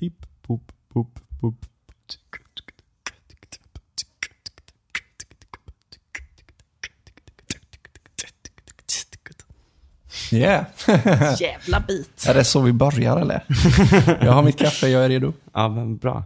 Pip, pop, pop, pop. Yeah. Jävla bit. är det så vi börjar eller? Jag har mitt kaffe, jag är redo. Ja, men bra.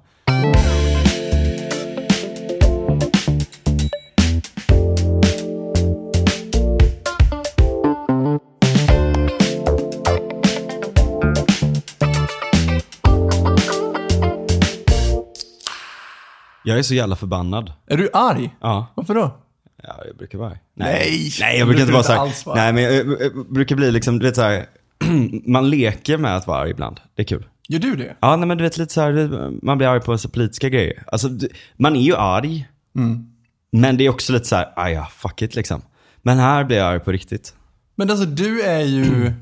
Jag är så jävla förbannad. Är du arg? Ja. Varför då? Ja, jag brukar vara Nej, Nej, jag brukar inte vara så här. alls vara. Nej, men jag, jag, jag brukar bli liksom, du vet så här. man leker med att vara arg ibland. Det är kul. Gör du det? Ja, nej, men du vet lite så här, man blir arg på så politiska grejer. Alltså, man är ju arg. Mm. Men det är också lite så här, "Aj, ja, fuck it liksom. Men här blir jag arg på riktigt. Men alltså du är ju...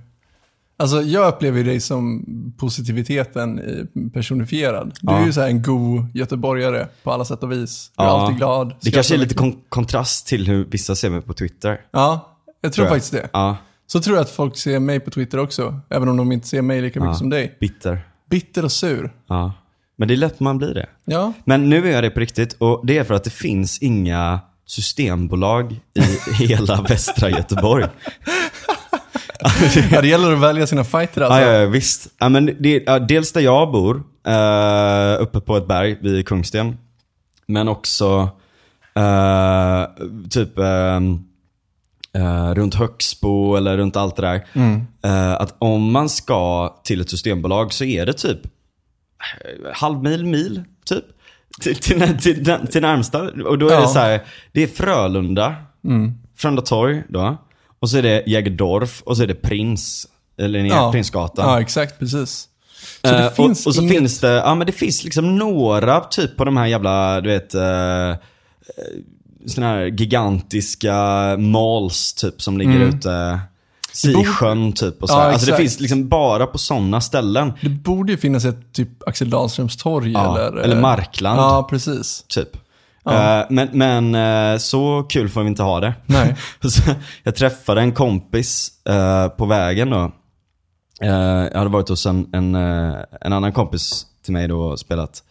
Alltså jag upplever dig som positiviteten personifierad. Du är Ja. ju så här en god göteborgare på alla sätt och vis. Du är alltid glad. Det kanske är lite kon- kontrast till hur vissa ser mig på Twitter. Ja, jag tror jag. faktiskt det. Ja, Så tror jag att folk ser mig på Twitter också. Även om de inte ser mig lika mycket som dig. bitter. Bitter och sur. Ja. Men det är lätt man blir det. Ja, Men nu är jag det på riktigt och det är för att det finns inga systembolag i hela västra Göteborg. ja det gäller att välja sina fighter alltså. Ja, ja, visst. Ja, men det, ja, dels där jag bor, eh, uppe på ett berg vid Kungsten. Men också eh, typ eh, eh, runt Högsbo eller runt allt det där. Eh, att om man ska till ett systembolag så är det typ halvmil, mil, typ. Till, till, till, till, närmsta. Och då är Ja. det så här, det är Frölunda, Frölunda torg då. Och så är det Jägerdorf och så är det Prins, eller Ja. Prinsgatan. Ja, exakt. Precis. Så det finns och, och så inget... finns det, ja men det finns liksom några typ på de här jävla, du vet, uh, såna här gigantiska malls typ som ligger ute. Sisjön typ och så. Ja, alltså det finns liksom bara på sådana ställen. Det borde ju finnas ett typ Axel Dahlströms torg Ja, eller... eller Markland. Ja, precis. Typ. Eh, men men eh, så kul får vi inte ha det. Nej. Jag träffade en kompis eh, på vägen då. Jag hade varit hos en, en, en annan kompis till mig då och spelat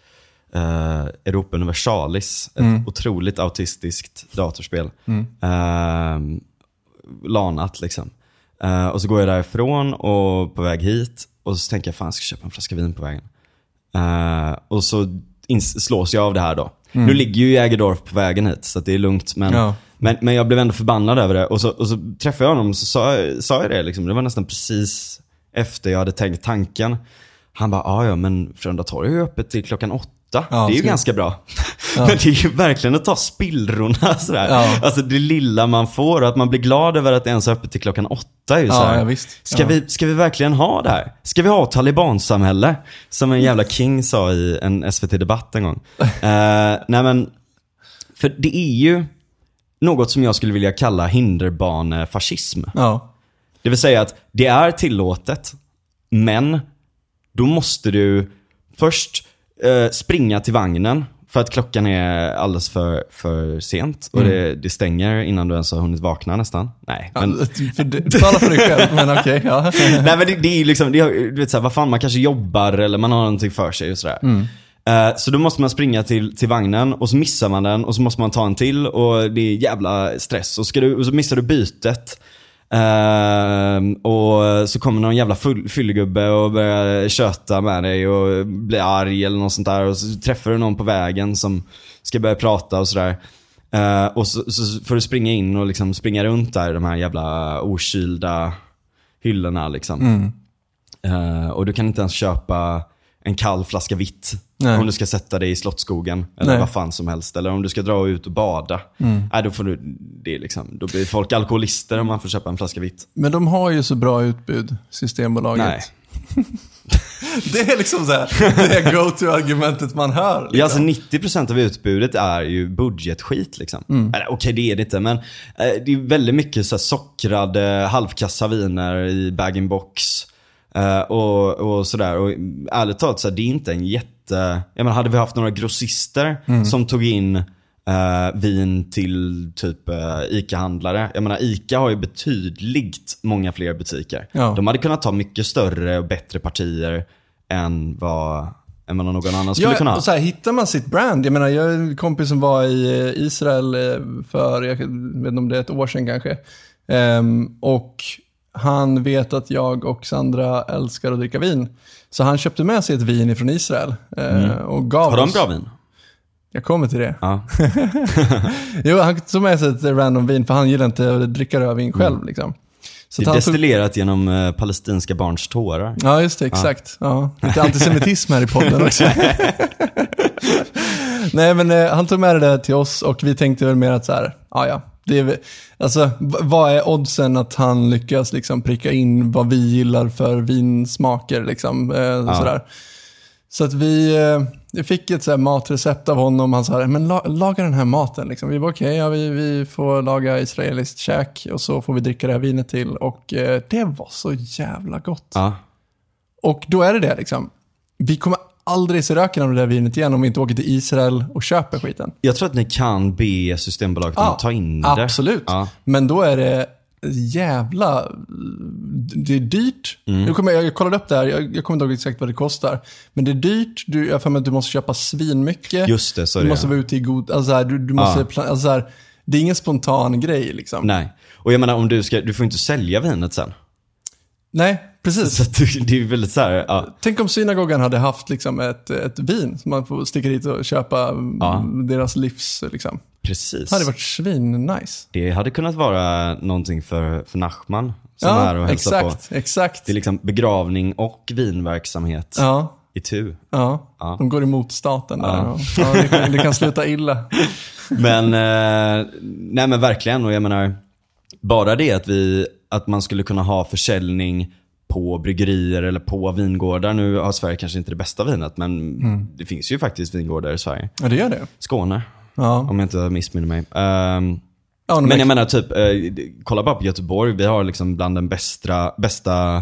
uh, Europa Universalis. Ett otroligt autistiskt datorspel. Eh, lanat liksom. Och så går jag därifrån och på väg hit och så tänker jag fan jag ska köpa en flaska vin på vägen. Och så slås jag av det här då. Nu ligger ju Jägerdorf på vägen hit så det är lugnt. Men, Ja. men, men jag blev ändå förbannad över det. Och så, och så träffade jag honom och så sa, sa jag det. Liksom. Det var nästan precis efter jag hade tänkt tanken. Han bara, "Ja, ja men Frölunda torg är ju öppet till klockan åtta. Ja, det är ju ganska bra. Men det är ju verkligen att ta spillrorna sådär. Ja. Alltså det lilla man får och att man blir glad över att det ens är öppet till klockan åtta är ju Ja, så här. ja, visst. Ska, Ja. vi, ska vi verkligen ha det här? Ska vi ha talibansamhälle? Som en jävla king sa i en SVT-debatt en gång. Eh, nej men, för det är ju något som jag skulle vilja kalla hinderbanefascism. Ja. Det vill säga att det är tillåtet, men då måste du först eh, springa till vagnen för att klockan är alldeles för, för sent och det, det stänger innan du ens har hunnit vakna nästan. Nej, men, Men... För det, tala för dig själv, men okej. ja. Nej men det, det är ju liksom, det, du vet såhär, vad fan man kanske jobbar eller man har någonting för sig och sådär. Eh, så då måste man springa till, till vagnen och så missar man den och så måste man ta en till och det är jävla stress. Och, ska du, och så missar du bytet. Ehm, och så kommer någon jävla full, fyllegubbe och börjar köta med dig och blir arg eller något sånt där. Och så träffar du någon på vägen som ska börja prata och sådär. Eh, och så, så får du springa in och liksom springa runt där i de här jävla okylda hyllorna liksom. Eh, och du kan inte ens köpa en kall flaska vitt. Nej. Om du ska sätta dig i Slottsskogen eller Nej. vad fan som helst. Eller om du ska dra ut och bada. Nej, då, får du, det liksom, då blir folk alkoholister om man får köpa en flaska vitt. Men de har ju så bra utbud, Systembolaget. Nej. Det är liksom så här, det är go-to-argumentet man hör. Ja, Liksom. alltså 90% av utbudet är ju budgetskit liksom. Mm. Eller okej, det är det inte, men eh, det är väldigt mycket så här sockrade halvkassa viner i bag-in-box. Eh, och, och sådär. Och ärligt talat, så här, det är inte en jätte... Jag menar, hade vi haft några grossister Mm. som tog in eh, vin till typ uh, ICA-handlare. Jag menar, ICA har ju betydligt många fler butiker. Ja. De hade kunnat ta mycket större och bättre partier än vad, än vad någon annan skulle kunna Ja, ha. och så här, hittar man sitt brand. Jag menar, jag har en kompis som var i Israel för, jag vet inte om det är ett år sedan kanske. Ehm, och han vet att jag och Sandra älskar att dricka vin. Så han köpte med sig ett vin från Israel. eh, och gav Mm. Har de oss. bra vin? Jag kommer till det. Ja. Jo, han tog med sig ett random vin för han gillar inte att dricka rödvin själv. Liksom. Så Mm. Det är han tog, destillerat genom eh, palestinska barns tårar. ja, just det. Exakt. Ja. Lite antisemitism här i podden också. Nej, men eh, han tog med det där till oss och vi tänkte väl mer att så här, ja, ja. Det är, alltså, vad är oddsen att han lyckas liksom pricka in vad vi gillar för vinsmaker? Liksom, eh, sådär. Så att vi, eh, fick ett så här matrecept av honom. Han sa, men la, laga den här maten. Liksom. Vi var okej, ja, vi, vi får laga israeliskt käk och så får vi dricka det här vinet till. Och eh, det var så jävla gott. Ja. Och då är det det liksom. Vi kommer aldrig se röken av det där vinet igen om vi inte åker till Israel och köper skiten. Jag tror att ni kan be Systembolaget om att ta in det. Absolut. Ja. Men då är det jävla... Det är dyrt. Mm. Nu kommer jag, jag kollade upp det här, jag, jag kommer inte ihåg exakt vad det kostar. Men det är dyrt, du, jag för mig att du måste köpa svinmycket. Just det, så är Du det, måste ja. vara ute i god... Alltså så här, du, du måste Ja. alltså så här, Det är ingen spontan grej liksom. Nej. Och jag menar om du ska, du får inte sälja vinet sen. Nej, precis. Så det är väldigt så här, ja. Tänk om synagogan hade haft liksom ett, ett vin som man får sticka dit och köpa Ja. mm, deras livs... Liksom. Precis. Det hade varit svin-nice. Det hade kunnat vara någonting för, för Nachman som är här och hälsar exakt, på. exakt. Det är liksom begravning och vinverksamhet Ja, i tu. ja. Ja. De går emot staten där. Ja. Ja. Ja, det, kan, det kan sluta illa. Men, eh, nej men verkligen. Och jag menar, bara det att, vi, att man skulle kunna ha försäljning på bryggerier eller på vingårdar. Nu har Sverige kanske inte det bästa vinet, men Mm. det finns ju faktiskt vingårdar i Sverige. Ja, det gör det. Skåne, Ja. om jag inte missminner mig. Ehm, Ja, men jag menar typ, eh, kolla bara på Göteborg. Vi har liksom bland den bästa, bästa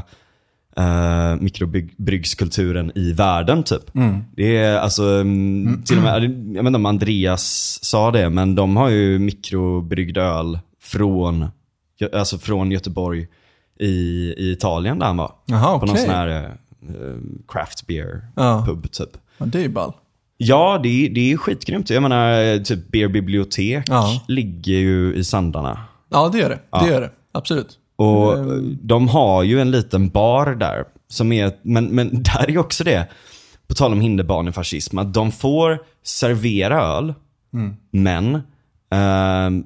uh, mikrobryggskulturen i världen typ. Mm. Det är alltså, mm, till och med, jag vet inte om Andreas sa det, men de har ju mikrobryggd öl från, alltså från Göteborg i, i Italien där han var. Jaha, På någon sån här eh, craft beer Ja. pub typ. Ja, det är ju ball. Ja, det är, det är skitgrymt. Jag menar, typ Beer Bibliotek Ja. ligger ju i Sandarna. Ja, det gör det. Ja. Det gör det. Absolut. Och de har ju en liten bar där. Som är, men, men där är också det, på tal om hinderbanefascism, att de får servera öl, Mm. men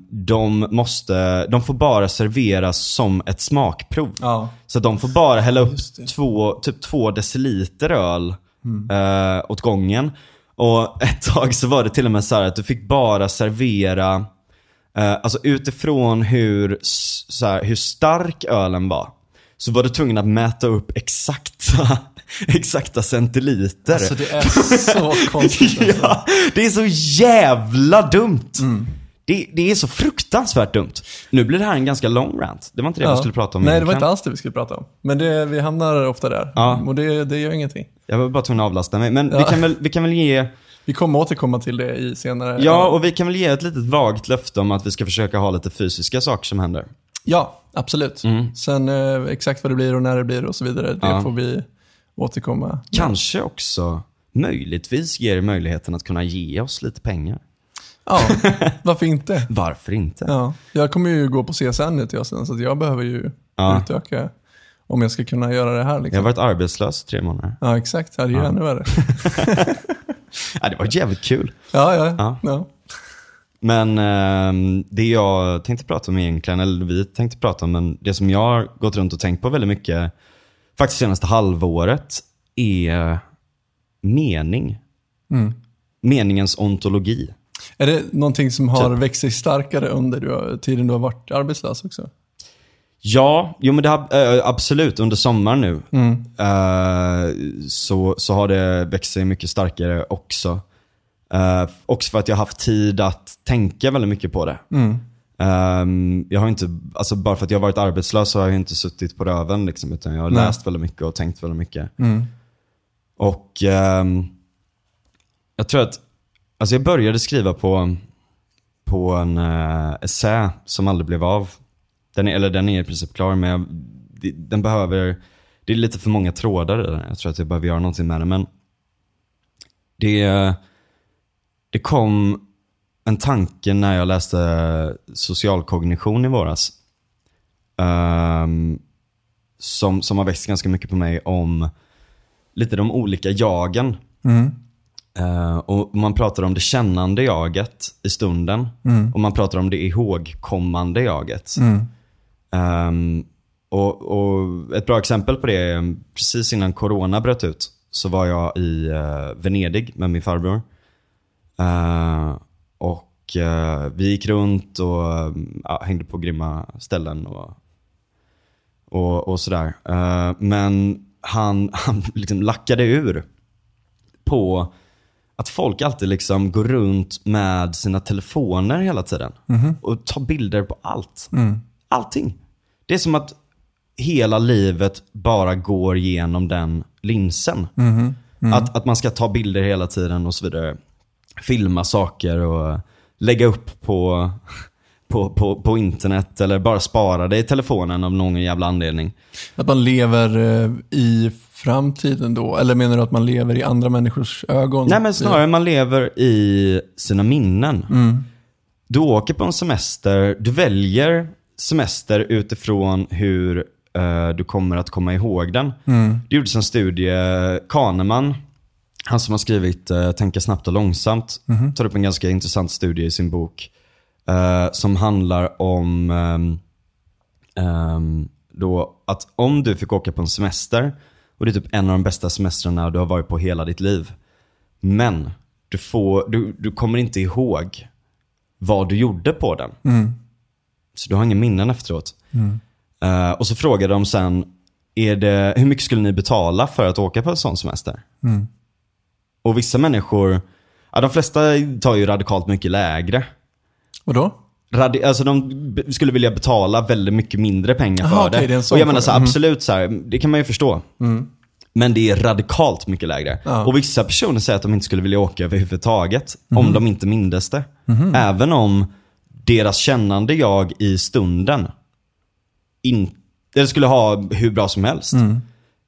de, måste, de får bara serveras som ett smakprov. Ja. Så de får bara hälla upp två, typ två deciliter öl eh, åt gången. Och ett tag så var det till och med så här att du fick bara servera, eh, alltså utifrån hur, så här, hur stark ölen var. Så var du tvungen att mäta upp exakta, exakta centiliter. Alltså det är så konstigt. alltså. ja, det är så jävla dumt. Mm. Det, det är så fruktansvärt dumt. Nu blir det här en ganska lång rant. Det var inte det vi skulle prata om Nej, det var inte alls det vi skulle prata om. Men det, vi hamnar ofta där. Ja. Och det, det gör ingenting. Jag var bara tvungen att avlasta mig. Men vi, Ja. kan väl, vi kan väl ge, Vi kommer återkomma till det i senare... ja och vi kan väl ge ett litet vagt löfte om att vi ska försöka ha lite fysiska saker som händer. Ja, absolut. Sen eh, exakt vad det blir och när det blir och så vidare, det Ja. får vi återkomma. Kanske också möjligtvis ger möjligheten att kunna ge oss lite pengar. Ja, varför inte? Varför inte? Ja, jag kommer ju gå på CSN nu till hösten, så jag behöver ju Ja. utöka om jag ska kunna göra det här. Jag har Liksom. varit arbetslös tre månader. Ja, exakt. Ja, det är ju ännu värre. Ja, det var jävligt kul. Ja, ja. Ja. ja. Men ehm, det jag tänkte prata om egentligen, eller vi tänkte prata om, men det som jag har gått runt och tänkt på väldigt mycket, faktiskt senaste halvåret, är mening. Mm. Meningens ontologi. Är det någonting som har Typ. växt sig starkare under du tiden du har varit arbetslös också? Ja, jo men det har eh, absolut under sommaren nu. Mm. eh, så, så har det växt sig mycket starkare också. Eh, också för att jag har haft tid att tänka väldigt mycket på det. Mm. Ehm, jag har inte, alltså bara för att jag har varit arbetslös så har jag inte suttit på röven liksom, utan jag har Nej. läst väldigt mycket och tänkt väldigt mycket. Mm. Och ehm, jag tror att, alltså jag började skriva på, på en uh, essä som aldrig blev av. Den är, eller den är i princip klar men jag, den behöver, det är lite för många trådar i den. Jag tror att jag behöver göra någonting med den. Men Det, det kom en tanke när jag läste socialkognition i våras. Um, som, som har växt ganska mycket på mig om lite de olika jagen. Mm. Eh, och man pratar om det kännande jaget i stunden. Och man pratar om det ihågkommande jaget. Ehm, och, och ett bra exempel på det är precis innan corona bröt ut så var jag i eh, Venedig med min farbror. Eh, och eh, vi gick runt och hängde på grymma ställen och, och, och sådär. Men han, han liksom lackade ur på att folk alltid liksom går runt med sina telefoner hela tiden. Och tar bilder på allt. Allting. Det är som att hela livet bara går genom den linsen. Att, att man ska ta bilder hela tiden och så vidare. Filma saker och lägga upp på, på, på, på internet eller bara spara det i telefonen av någon jävla anledning. Att man lever eh, i framtiden då? Eller menar du att man lever i andra människors ögon? Nej men snarare man lever i sina minnen. Du åker på en semester, du väljer semester utifrån hur eh, du kommer att komma ihåg den. Det gjordes en studie, Kahneman, han som har skrivit eh, Tänka snabbt och långsamt, tar upp en ganska intressant studie i sin bok. eh, som handlar om ehm, ehm, då att om du fick åka på en semester och det är typ en av de bästa semestrarna du har varit på hela ditt liv. Men du, får, du, du kommer inte ihåg vad du gjorde på den. Så du har ingen minnen efteråt. Eh, och så frågade de sen, är det, hur mycket skulle ni betala för att åka på en sån semester? Och vissa människor, ja, de flesta tar ju radikalt mycket lägre. Vadå? Radi alltså de skulle vilja betala väldigt mycket mindre pengar för Aha, det. okej, det och jag menar så här. Mm. absolut så här, det kan man ju förstå. Men det är radikalt mycket lägre. Ja. Och vissa personer säger att de inte skulle vilja åka överhuvudtaget. Mhm. Om de inte mindes det. Även om deras kännande jag i stunden inte skulle ha hur bra som helst. Mm.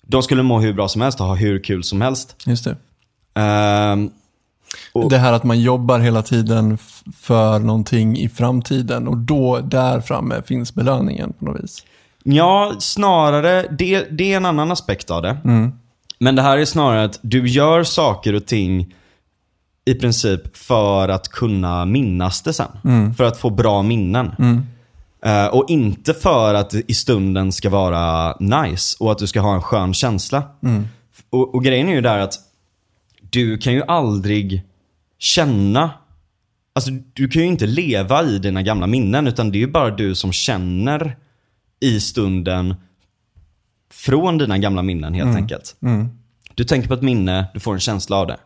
De skulle må hur bra som helst och ha hur kul som helst. Just det. Ehm, Och- Det här att man jobbar hela tiden för någonting i framtiden och då där framme finns belöningen på något vis. Ja, snarare, det, det är en annan aspekt av det. Men det här är snarare att du gör saker och ting i princip för att kunna minnas det sen. För att få bra minnen. Eh, och inte för att det i stunden ska vara nice och att du ska ha en skön känsla. Och, och grejen är ju där att du kan ju aldrig känna Alltså du kan ju inte leva i dina gamla minnen utan det är ju bara du som känner i stunden från dina gamla minnen helt enkelt. Du tänker på ett minne, du får en känsla av det.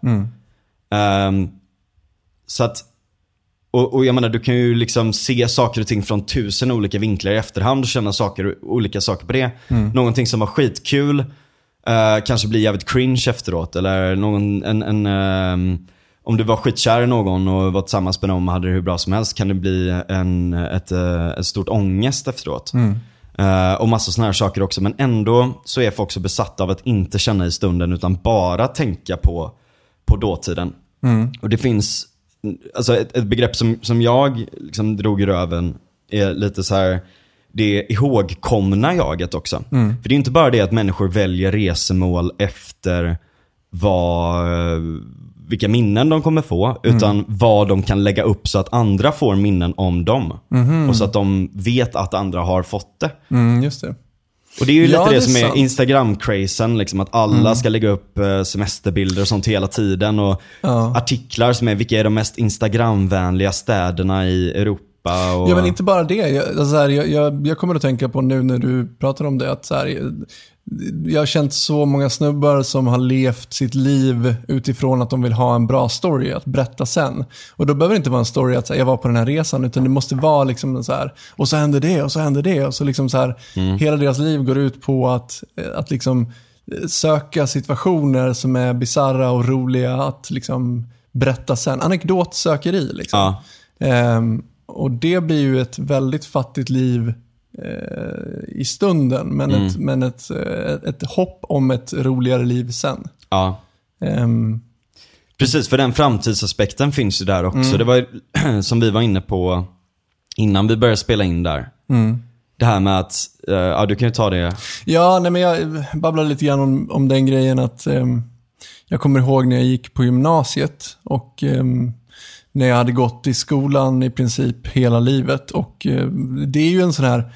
Ehm, så att, och, och jag menar du kan ju liksom se saker och ting från tusen olika vinklar i efterhand och känna saker, olika saker på det. Någonting som var skitkul, eh, kanske blir jävligt cringe efteråt. Eller någon, en, en, ehm, om du var skitkär i någon och var tillsammans med dem och hade det hur bra som helst kan det bli en, ett, eh, ett stort ångest efteråt. Eh, och massa sådana här saker också. Men ändå så är folk så besatta av att inte känna i stunden utan bara tänka på, på dåtiden. Och det finns, alltså ett, ett begrepp som, som jag liksom drog i röven är lite så här det ihågkomna jaget också. För det är inte bara det att människor väljer resemål efter vad, vilka minnen de kommer få, utan vad de kan lägga upp så att andra får minnen om dem. Och så att de vet att andra har fått det. Mm, just det. Och det är ju Ja, lite det, det är som är sant. Instagram-crazen, liksom att alla ska lägga upp eh, semesterbilder och sånt hela tiden. Och Ja. artiklar som är, vilka är de mest Instagram-vänliga städerna i Europa? Och... Ja, men inte bara det. Jag, alltså så här, jag, jag, jag kommer att tänka på nu när du pratar om det, att så här, jag, har känt så många snubbar som har levt sitt liv utifrån att de vill ha en bra story att berätta sen. Och då behöver det inte vara en story att här, jag var på den här resan, utan det måste vara liksom så här, och så hände det, och så hände det, och så liksom så här, hela deras liv går ut på att, att liksom söka situationer som är bizarra och roliga att liksom berätta sen. Anekdotsökeri liksom. Ja. Ehm, och det blir ju ett väldigt fattigt liv eh, i stunden, men, ett, men ett, eh, ett hopp om ett roligare liv sen. ja. Ehm, Precis, för den framtidsaspekten finns ju där också. Mm. Det var ju, som vi var inne på innan vi började spela in där. Mm. Det här med att, eh, ja du kan ju ta det. Ja, nej, men jag babblade lite grann om, om den grejen att ehm, jag kommer ihåg när jag gick på gymnasiet och ehm, när jag hade gått i skolan i princip hela livet. Och eh, det är ju en sån här,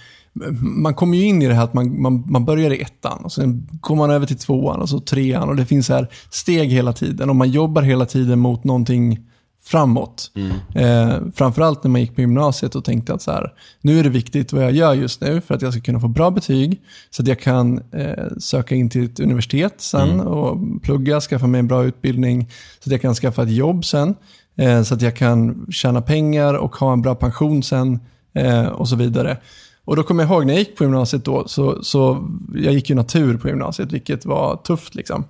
man kommer ju in i det här att man, man, man börjar i ettan och sen kommer man över till tvåan och så trean och det finns här steg hela tiden och man jobbar hela tiden mot någonting framåt. Eh, framförallt när man gick på gymnasiet och tänkte att så här, nu är det viktigt vad jag gör just nu för att jag ska kunna få bra betyg så att jag kan eh, söka in till ett universitet sen och plugga, skaffa mig en bra utbildning så att jag kan skaffa ett jobb sen. Eh, så att jag kan tjäna pengar och ha en bra pension sen eh, och så vidare. Och då kommer jag ihåg när jag gick på gymnasiet då, så, så jag gick ju natur på gymnasiet, vilket var tufft liksom.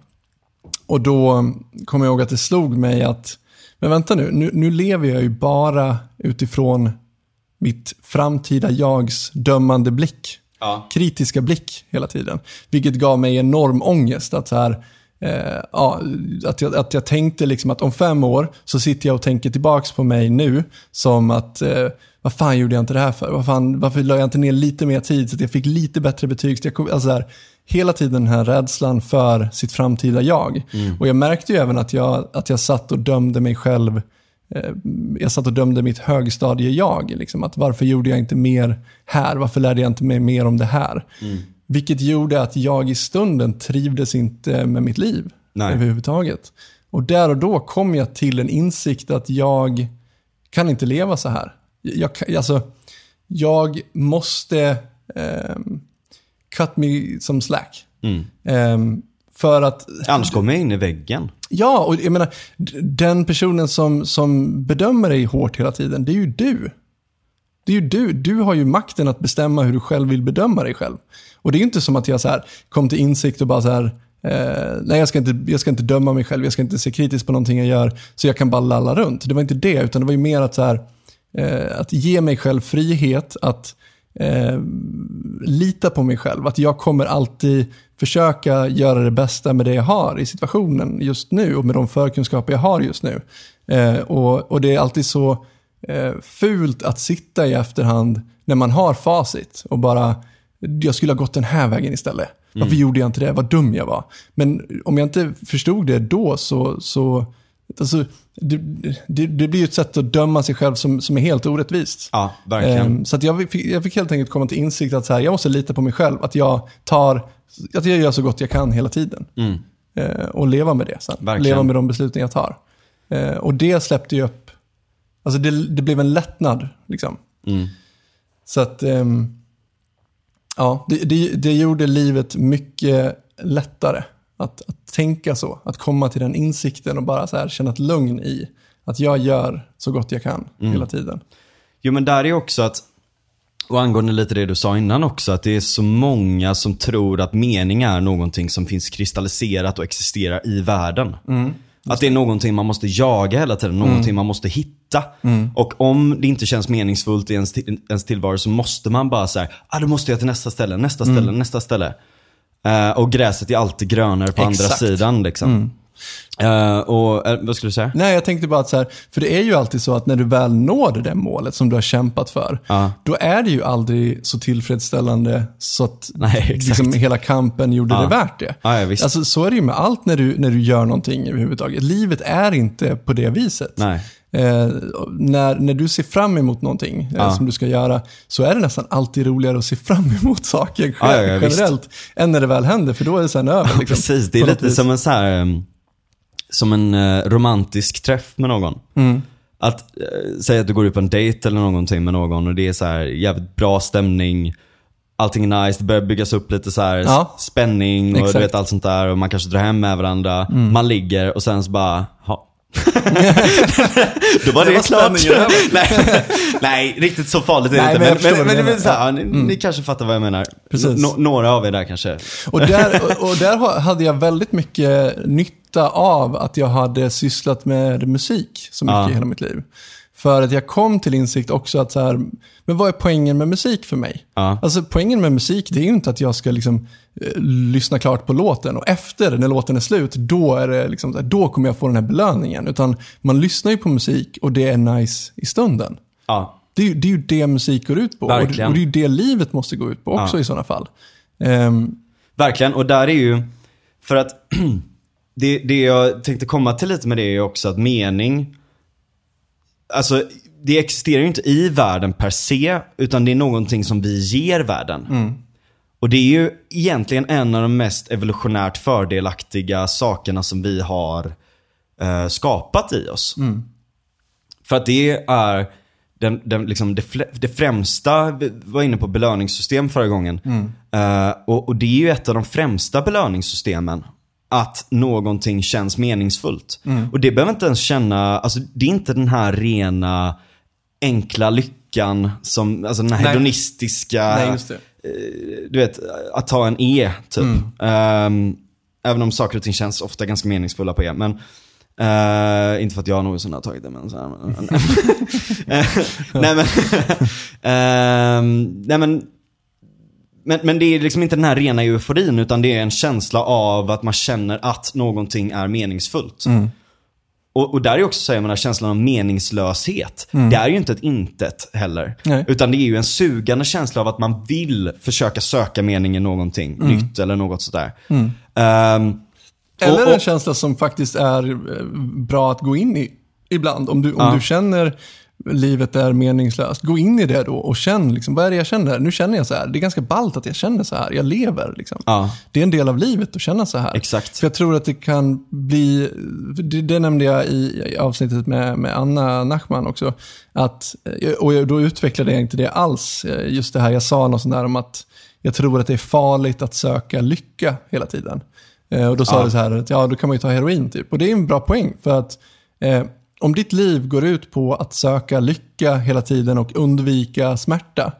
Och då kommer jag ihåg att det slog mig att, men vänta nu, nu, nu lever jag ju bara utifrån mitt framtida jags dömande blick. Ja. Kritiska blick hela tiden. Vilket gav mig enorm ångest. Att, så här, eh, ja, att, jag, att jag tänkte liksom att om fem år så sitter jag och tänker tillbaks på mig nu som att eh, vad fan gjorde jag inte det här för? Vad fan, varför la jag inte ner lite mer tid så att jag fick lite bättre betyg? Så jag, kom- alltså så här, hela tiden den här rädslan för sitt framtida jag. Och jag märkte ju även att jag, att jag satt och dömde mig själv eh, jag satt och dömde mitt högstadie-jag. Liksom, att varför gjorde jag inte mer här? Varför lärde jag inte mig mer om det här? Vilket gjorde att jag i stunden trivdes inte med mitt liv Nej. överhuvudtaget. Och där och då kom jag till en insikt att jag kan inte leva så här. Jag, alltså, jag måste ehm, cut me some slack. Mm. Ehm, för att Annars kommer jag in i väggen. Ja, och jag menar, den personen som, som bedömer dig hårt hela tiden, det är ju du. Det är ju du. Du har ju makten att bestämma hur du själv vill bedöma dig själv. Och det är ju inte som att jag så här kom till insikt och bara så här, eh, nej jag ska, inte, jag ska inte döma mig själv, jag ska inte se kritiskt på någonting jag gör, så jag kan bara lalla runt. Det var inte det, utan det var ju mer att så här, eh, att ge mig själv frihet att eh, lita på mig själv. Att jag kommer alltid försöka göra det bästa med det jag har i situationen just nu och med de förkunskaper jag har just nu. Eh, och, och det är alltid så eh, fult att sitta i efterhand när man har facit och bara, jag skulle ha gått den här vägen istället. Varför gjorde jag inte det? Vad dum jag var. Men om jag inte förstod det då så, så alltså, det, det, det blir ju ett sätt att döma sig själv som, som är helt orättvist. Ja, verkligen. Ehm, så att jag, fick, jag fick helt enkelt komma till insikt att så här, jag måste lita på mig själv. Att jag, tar, att jag gör så gott jag kan hela tiden. Mm. Eh, och leva med det sen. Verkligen. Leva med de besluten jag tar. Eh, och det släppte ju upp, alltså det, det blev en lättnad. Liksom. Mm. Så att, ehm, ja, det, det, det gjorde livet mycket lättare. Att, att tänka så, att komma till den insikten och bara så här, känna ett lugn i att jag gör så gott jag kan Mm. hela tiden. Jo men där är också att, och angående lite det du sa innan också, att det är så många som tror att mening är någonting som finns kristalliserat och existerar i världen. Att det är någonting man måste jaga hela tiden, någonting man måste hitta. Och om det inte känns meningsfullt i ens, ens tillvaro så måste man bara säga, ah då måste jag till nästa ställe, nästa ställe, nästa ställe. Eh, och gräset är alltid grönare på andra Exakt. sidan liksom. Eh, och, eh, vad skulle du säga? Nej, jag tänkte bara att så här, för det är ju alltid så att när du väl når det där målet som du har kämpat för, Ja. då är det ju aldrig så tillfredsställande så att Nej, liksom, hela kampen gjorde det värt det. Ja, ja, visst. Alltså, så är det ju med allt när du, när du gör någonting överhuvudtaget. Livet är inte på det viset. Nej. Eh, när, när du ser fram emot någonting eh, Ja. som du ska göra så är det nästan alltid roligare att se fram emot saker Ja, ja, ja, visst. generellt än när det väl händer, för då är det sen över. liksom, Precis, det är lite vis. som en så här, um, som en eh, romantisk träff med någon. Mm. Att uh, säga att du går ut på en dejt eller någonting med någon och det är så här jävligt bra stämning. Allting är nice, det börjar byggas upp lite så här Ja. spänning och Exakt. Mm. du vet allt sånt där och man kanske drar hem med varandra. Man ligger och sen så bara, ha. Då var det, Det var klart. nej, nej, riktigt så farligt är det inte. men Men, men, men, så här, ja, ni, ni kanske fattar vad jag menar. Precis. Nå- några av er där kanske. Och där, och, och där ha- hade jag väldigt mycket nytta av att jag hade sysslat med musik så mycket Ja. i hela mitt liv. För att jag kom till insikt också att så här, men vad är poängen med musik för mig? Ja. Alltså poängen med musik det är ju inte att jag ska liksom eh, lyssna klart på låten och efter när låten är slut, då, är det liksom, då kommer jag få den här belöningen. Utan man lyssnar ju på musik och det är nice i stunden. Ja. Det är, ju- det är ju det musik går ut på. Och, Verkligen. och det är ju det livet måste gå ut på också Ja. i sådana fall. Ehm, Verkligen, och där är ju, för att det, det jag tänkte komma till lite med det är också att mening, alltså det existerar ju inte i världen per se, utan det är någonting som vi ger världen. Och det är ju egentligen en av de mest evolutionärt fördelaktiga sakerna som vi har eh, skapat i oss. För att det är den, den, liksom det, det främsta, vi var inne på belöningssystem förra gången. Eh, och, och det är ju ett av de främsta belöningssystemen. Att någonting känns meningsfullt. Och det behöver inte ens känna, alltså det är inte den här rena enkla lyckan som, alltså den här Nej. hedonistiska, nej, just det. du vet, att ta en E typ. Ehm, även om saker och ting känns ofta ganska meningsfulla på E. Men, eh, inte för att jag någonsin har tagit det, men så här, Eh, nej men, ehm, nej men, men, men det är liksom inte den här rena euforin, utan det är en känsla av att man känner att någonting är meningsfullt. Och, och där är också så här, menar, känslan av meningslöshet. Det är ju inte ett intet heller. Nej. Utan det är ju en sugande känsla av att man vill försöka söka mening i någonting nytt eller något sådär. Ehm, Eller och- och- en känsla som faktiskt är eh, bra att gå in i ibland. Om du, om Ja. du känner livet är meningslöst, gå in i det då och känn, liksom, vad är det jag känner? Nu känner jag så här. Det är ganska ballt att jag känner så här. Jag lever. Liksom. Ja. Det är en del av livet att känna så här. Exakt. För jag tror att det kan bli, det, det nämnde jag i, i avsnittet med, med Anna Nachman också, att, och jag- då utvecklade jag inte det alls, just det här, jag sa något sånt där om att jag tror att det är farligt att söka lycka hela tiden. Eh, Och då sa Ja. det så här, att ja, då kan man ju ta heroin typ. Och det är en bra poäng, för att eh, om ditt liv går ut på att söka lycka hela tiden och undvika smärta,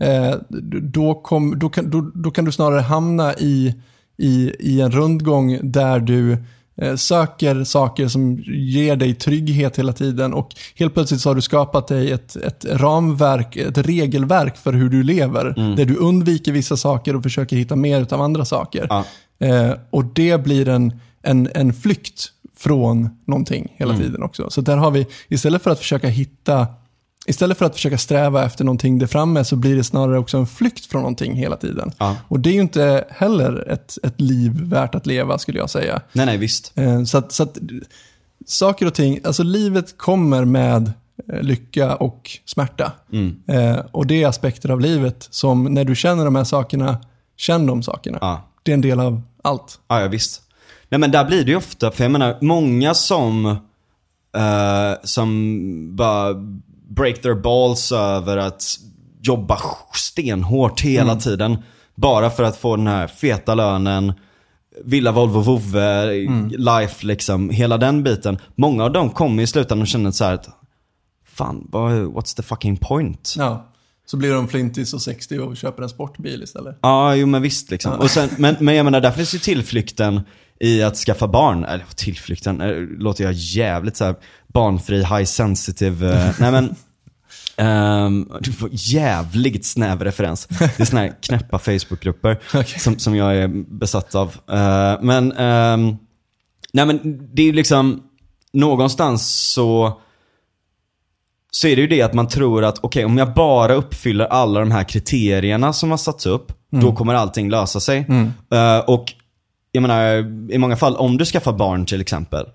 eh, då, kom, då, kan, då, då kan du snarare hamna i, i, i en rundgång där du eh, söker saker som ger dig trygghet hela tiden och helt plötsligt så har du skapat dig ett, ett ramverk, ett regelverk för hur du lever. Där du undviker vissa saker och försöker hitta mer av andra saker. Ja. Eh, och det blir en, en, en flykt från någonting hela tiden också. Så där har vi, istället för att försöka hitta, istället för att försöka sträva efter någonting där framme så blir det snarare också en flykt från någonting hela tiden. Ja. Och det är ju inte heller ett, ett liv värt att leva skulle jag säga. Nej, nej, visst. Eh, Så att, så att saker och ting, alltså livet kommer med eh, lycka och smärta. Mm. Eh, och det är aspekter av livet som när du känner de här sakerna, känn de sakerna. Ja. Det är en del av allt. Ja, ja visst. Nej men där blir det ju ofta, för jag menar, många som, eh, som bara break their balls över att jobba stenhårt hela tiden. Bara för att få den här feta lönen, villa, Volvo, vovve, life liksom, hela den biten. Många av dem kommer i slutändan och känner så här att, fan, what's the fucking point? Ja. Så blir de flintis och 60 och köper en sportbil istället. Ja, jo men visst liksom. Och sen, men, men jag menar, där finns ju tillflykten i att skaffa barn. Eller tillflykten, eh, låter jag jävligt så här barnfri, high sensitive. eh, nej men, får jävligt snäv referens. Det är såna här knäppa Facebookgrupper Okej. som, som jag är besatt av. Eh, men, ehm, nej men det är liksom, någonstans så så är det ju det att man tror att okej, om jag bara uppfyller alla de här kriterierna som har satts upp, då kommer allting lösa sig. Eh, och jag menar, i många fall, om du skaffar barn till exempel,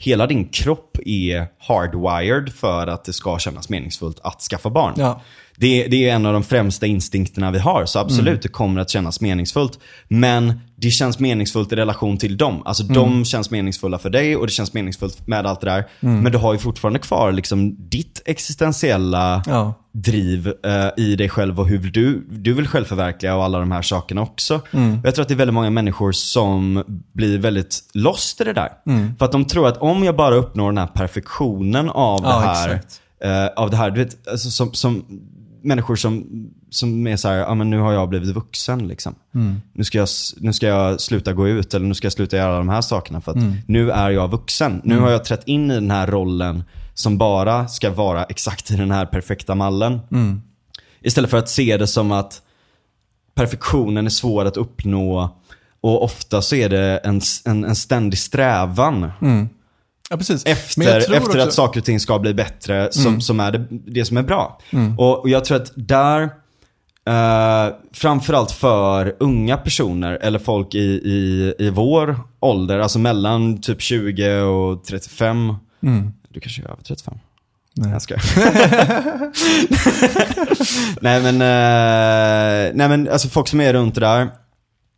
hela din kropp är hardwired för att det ska kännas meningsfullt att skaffa barn. Ja. Det, det är en av de främsta instinkterna vi har, så absolut, det kommer att kännas meningsfullt. Men det känns meningsfullt i relation till dem. Alltså de känns meningsfulla för dig och det känns meningsfullt med allt det där. Men du har ju fortfarande kvar liksom ditt existentiella Ja. driv eh, i dig själv och hur du, du vill självförverkliga och alla de här sakerna också. Mm. Jag tror att det är väldigt många människor som blir väldigt lost i det där. Mm. För att de tror att om jag bara uppnår den här perfektionen av Ja, det här, exakt. eh, av det här, du vet, alltså som, som människor som som är så här, ja men nu har jag blivit vuxen liksom. Nu, ska jag, nu ska jag sluta gå ut eller nu ska jag sluta göra de här sakerna för att nu är jag vuxen. Nu har jag trätt in i den här rollen som bara ska vara exakt i den här perfekta mallen. Istället för att se det som att perfektionen är svår att uppnå och ofta så är det en, en, en ständig strävan Ja, precis. Efter, efter också- Mm. att saker och ting ska bli bättre som, som är det, det som är bra. Och, och jag tror att där, eh, framförallt för unga personer eller folk i, i, i vår ålder, alltså mellan typ 20 och 35. Du kanske är över 35? Mm. Nej. Jag skojar. nej men, eh, nej men alltså folk som är runt det där.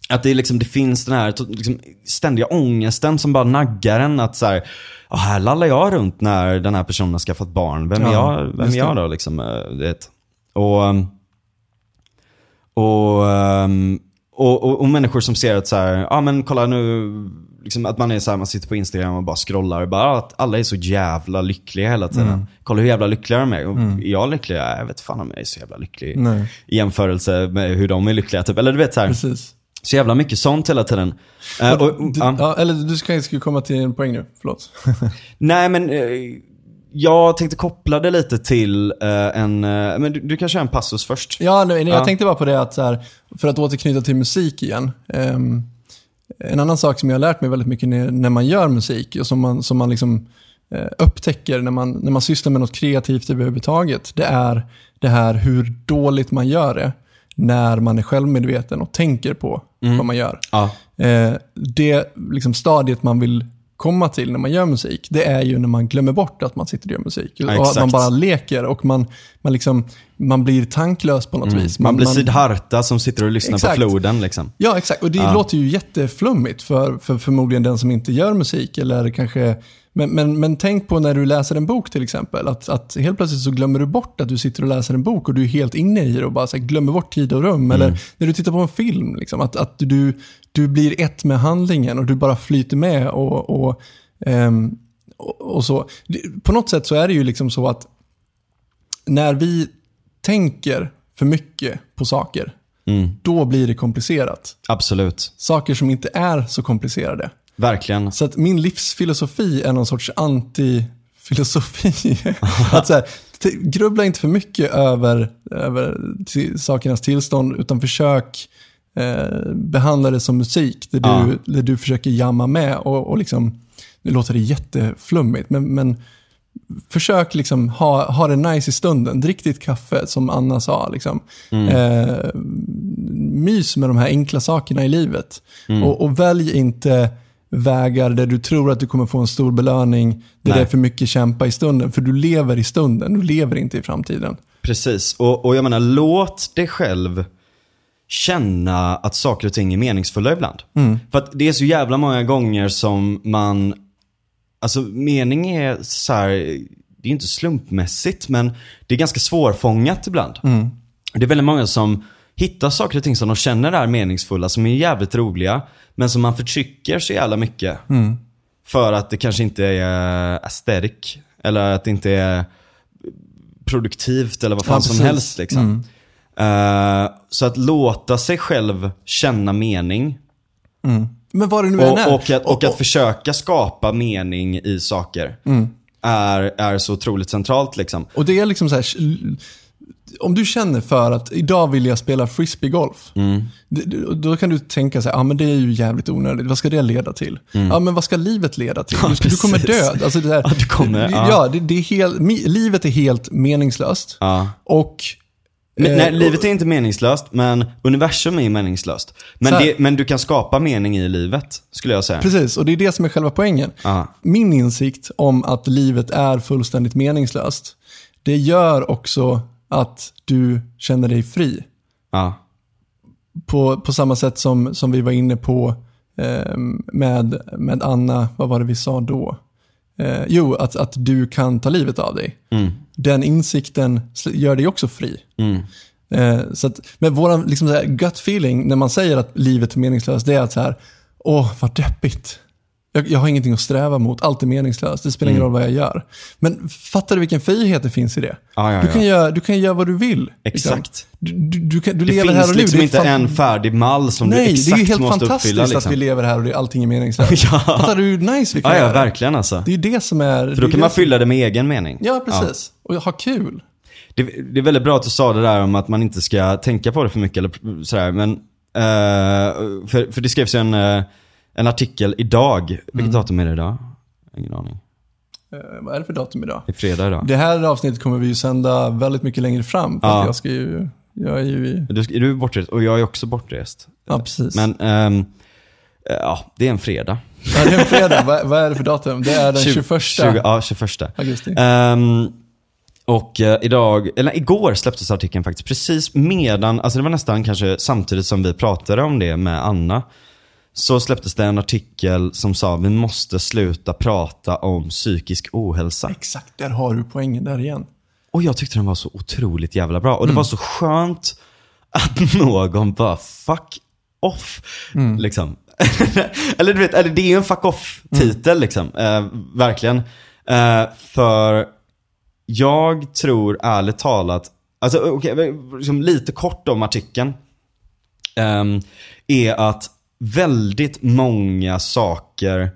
Att det, är liksom, det finns den här liksom, ständiga ångesten som bara naggar en. Att så här, "Ah, här lallar jag runt när den här personen har skaffat barn. Vem är Ja, jag, vem är jag det. då? Liksom, eh, du vet. Och, um, och, um, och, och, och människor som ser att så här, ja ah, men kolla nu, liksom att man är så här, man sitter på Instagram och bara scrollar. Bara "Ah, att alla är så jävla lyckliga hela tiden. Mm. Kolla hur jävla lyckliga de är. Och Är jag lycklig? Ja, Jag vet fan om jag är så jävla lycklig. Nej. I jämförelse med hur de är lyckliga. Typ. Eller du vet så här, Precis. Så jävla mycket sånt hela tiden. Eh, och, Du, ja. ja, eller du ska, ska komma till en poäng nu, förlåt. Nej men eh, jag tänkte koppla det lite till eh, en, men du, du kan köra en passus först. Ja, nej, jag Ja. tänkte bara på det att så här, för att återknyta till musik igen. ehm, en annan sak som jag har lärt mig väldigt mycket när, när man gör musik och som man, som man liksom, eh, upptäcker när man, när man sysslar med något kreativt överhuvudtaget, det är det här hur dåligt man gör det när man är självmedveten och tänker på vad man gör. Ja. Eh, det liksom, stadiet man vill komma till när man gör musik, det är ju när man glömmer bort att man sitter och gör musik. Ja, och att man bara leker och man, man, liksom, man blir tanklös på något vis. Mm. Man blir Siddhartha som sitter och lyssnar Exakt. på floden liksom. Ja, exakt. Och det Ja. låter ju jätteflummigt för, för förmodligen den som inte gör musik. Eller kanske, men, men, men tänk på när du läser en bok till exempel. Att, att helt plötsligt så glömmer du bort att du sitter och läser en bok och du är helt inne i det och bara här, glömmer bort tid och rum. Eller när du tittar på en film, liksom, att, att du, du blir ett med handlingen och du bara flyter med. och, och ehm, och, så. På något sätt så är det ju liksom så att när vi tänker för mycket på saker, Mm. då blir det komplicerat. Absolut. Saker som inte är så komplicerade. Verkligen. Så att min livsfilosofi är någon sorts anti-filosofi. att så här, grubbla inte för mycket över, över sakernas tillstånd, utan försök eh, behandla det som musik, där du, Ja. där du försöker jamma med. Och, och liksom, nu låter det jätteflummigt, men, men försök liksom ha, ha det nice i stunden. Drick ditt kaffe, som Anna sa. Liksom. Eh, mys med de här enkla sakerna i livet. Och, och välj inte vägar där du tror att du kommer få en stor belöning, där Nej. det är för mycket kämpa i stunden. För du lever i stunden, du lever inte i framtiden. Precis. Och, och jag menar, låt dig själv känna att saker och ting är meningsfulla ibland. För att det är så jävla många gånger som man, alltså mening är så här, det är inte slumpmässigt, men det är ganska svårfångat ibland. Det är väldigt många som hittar saker och ting som de känner är meningsfulla, som är jävligt roliga, men som man förtrycker så jävla mycket. För att det kanske inte är aesthetic, eller att det inte är produktivt eller vad fan Ja, som. Mm. helst. Liksom. Eh, så att låta sig själv känna mening Men vad det nu än är. och, och, att, och att försöka skapa mening i saker Mm. är, är så otroligt centralt. Liksom. Och det är liksom så här, om du känner för att idag vill jag spela frisbeegolf. Mm. Då kan du tänka så här, ja men det är ju jävligt onödigt, vad ska det leda till? Ja men vad ska livet leda till? Mm. Ja, Du, du kommer dö. Alltså det där, Ja, du kommer, ja. ja det, det är helt, livet är helt meningslöst. Ja. Och... Men, eh, nej, livet är inte meningslöst, men universum är meningslöst. Men, det, men du kan skapa mening i livet, skulle jag säga. Precis, och det är det som är själva poängen. Ja. Min insikt om att livet är fullständigt meningslöst, det gör också att du känner dig fri. På, på samma sätt som, som vi var inne på eh, med, med Anna, vad var det vi sa då? Eh, jo, att, att du kan ta livet av dig. Mm. Den insikten gör dig också fri. Mm. Eh, så att, men vår liksom gut feeling när man säger att livet är meningslöst, det är att så här, åh vad deppigt. Jag, jag har ingenting att sträva mot, allt är meningslöst, det spelar ingen roll vad jag gör. Men fattar du vilken frihet det finns i det? Mm. Ja, ja, Du, ja. kan göra, du kan göra vad du vill. liksom. Exakt. Du, du, du, kan, du Det lever här finns och nu. liksom det är inte fan- en färdig mall som Nej, du det är exakt ju helt måste fantastiskt uppfylla. Liksom. att vi lever här och det, allting är meningslöst. Ja. Fattar du hur nice vi kan Ja, ja, göra det? verkligen alltså. Det är ju det som är... För då kan man fylla det med egen mening. Ja, precis. Och ha kul. Det, det är väldigt bra att du sa det där om att man inte ska tänka på det för mycket eller sådär. Men, eh, för, för det skrevs ju en, eh, en artikel idag. Vilket Mm. datum är det idag? Ingen aning. Eh, vad är det för datum idag? Det är fredag idag. Det här avsnittet kommer vi ju sända väldigt mycket längre fram. För Ja. jag ska ju... Jag är ju i... Du, du är bortrest och jag är också bortrest. Ja, precis. Men, ehm, eh, ja, det är en fredag. Ja, det är en fredag. vad, vad är det för datum? Det är den 21 20, ja, 21. augusti. Ehm, och eh, idag, eller igår släpptes artikeln faktiskt precis medan, alltså det var nästan kanske samtidigt som vi pratade om det med Anna. Så släpptes det en artikel som sa vi måste sluta prata om psykisk ohälsa. Exakt, där har du poängen där igen. Och jag tyckte den var så otroligt jävla bra. Och det var så skönt att någon bara fuck off. Liksom. eller du vet, eller det är ju en fuck off-titel liksom. Eh, verkligen. Eh, för jag tror ärligt talat, alltså okej, liksom lite kort om artikeln. ehm, är att väldigt många saker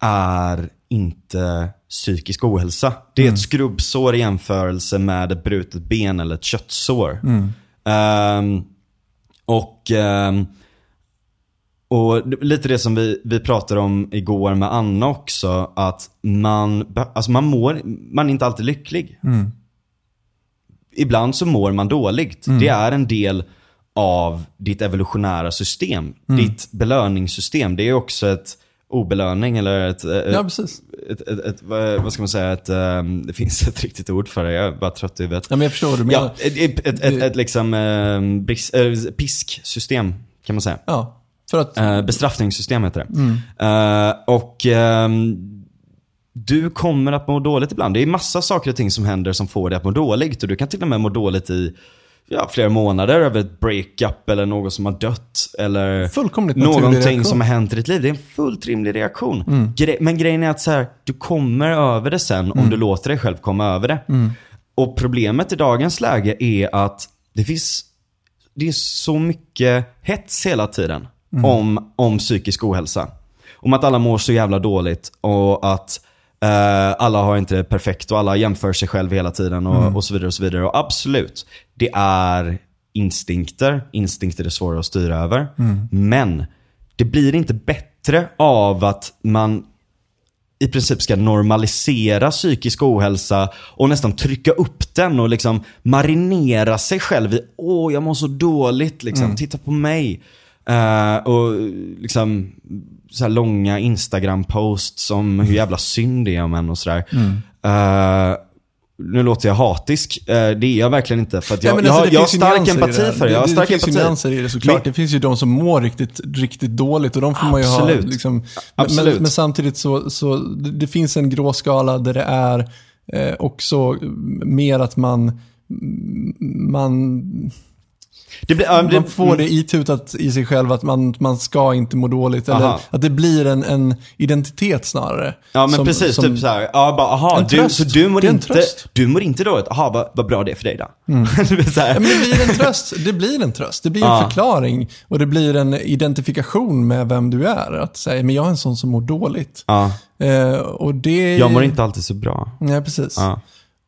är inte psykisk ohälsa. Det är ett skrubbsår i jämförelse med ett brutet ben eller ett köttsår. Ehm, och, ehm, och lite det som vi, vi pratade om igår med Anna också, att man, alltså man mår, man är inte alltid lycklig. Ibland så mår man dåligt. Det är en del av ditt evolutionära system. Ditt belöningssystem. Det är också ett obelöning eller ett, ett, Ja, precis. ett, ett, vad ska man säga, ett, ehm, det finns ett riktigt ord för det, jag är bara trött i huvudet. Ja, men jag förstår du menar. Ja, ett, ett, liksom ehm, äh, pisksystem kan man säga. Ja, för att... Eh, bestraffningssystem heter det. Eh, och ehm, du kommer att må dåligt ibland. Det är massa saker och ting som händer som får dig att må dåligt. Och du kan till och med må dåligt i ja, flera månader över ett breakup eller någon som har dött. Eller Fullkomligt någonting reaktion. som har hänt i ditt liv. Det är en fullt rimlig reaktion. Gre- men grejen är att så här, du kommer över det sen om du låter dig själv komma över det. Och problemet i dagens läge är att det finns det är så mycket hets hela tiden om, om psykisk ohälsa. Om att alla mår så jävla dåligt och att alla har inte det perfekt och alla jämför sig själv hela tiden och, och så vidare. och så vidare. Och absolut, det är instinkter. Instinkter är svåra att styra över. Men det blir inte bättre av att man i princip ska normalisera psykisk ohälsa och nästan trycka upp den och liksom marinera sig själv i åh jag mår så dåligt liksom, titta på mig. Eh, och liksom så här långa Instagram-posts om hur jävla synd det är om en och sådär. Eh, nu låter jag hatisk, eh, det är jag verkligen inte för att jag, jag, alltså, det jag har stark empati här. för det. Jag har det, stark det finns ju nyanser i det såklart. Men- Det finns ju de som mår riktigt, riktigt dåligt och de får man ju ha. Absolut. Liksom, men, Absolut. men, men samtidigt så, så det, det finns en gråskala där det är eh, också mer att man, man, Det blir, ja, det, man får det itutat i sig själv att man, man ska inte må dåligt. Eller att det blir en, en identitet snarare. Ja men Som- precis, som- typ såhär, ja bara aha, du, tröst. så du mår Det inte, tröst. du mår inte dåligt, aha vad, vad bra det är för dig då. Så här. Ja, men det blir en tröst. Det blir en tröst. Det blir en förklaring och det blir en identifikation med vem du är. Att säga, men jag är en sån som mår dåligt. ja, Eh, och det jag mår inte alltid så bra. Nej, precis. Ja.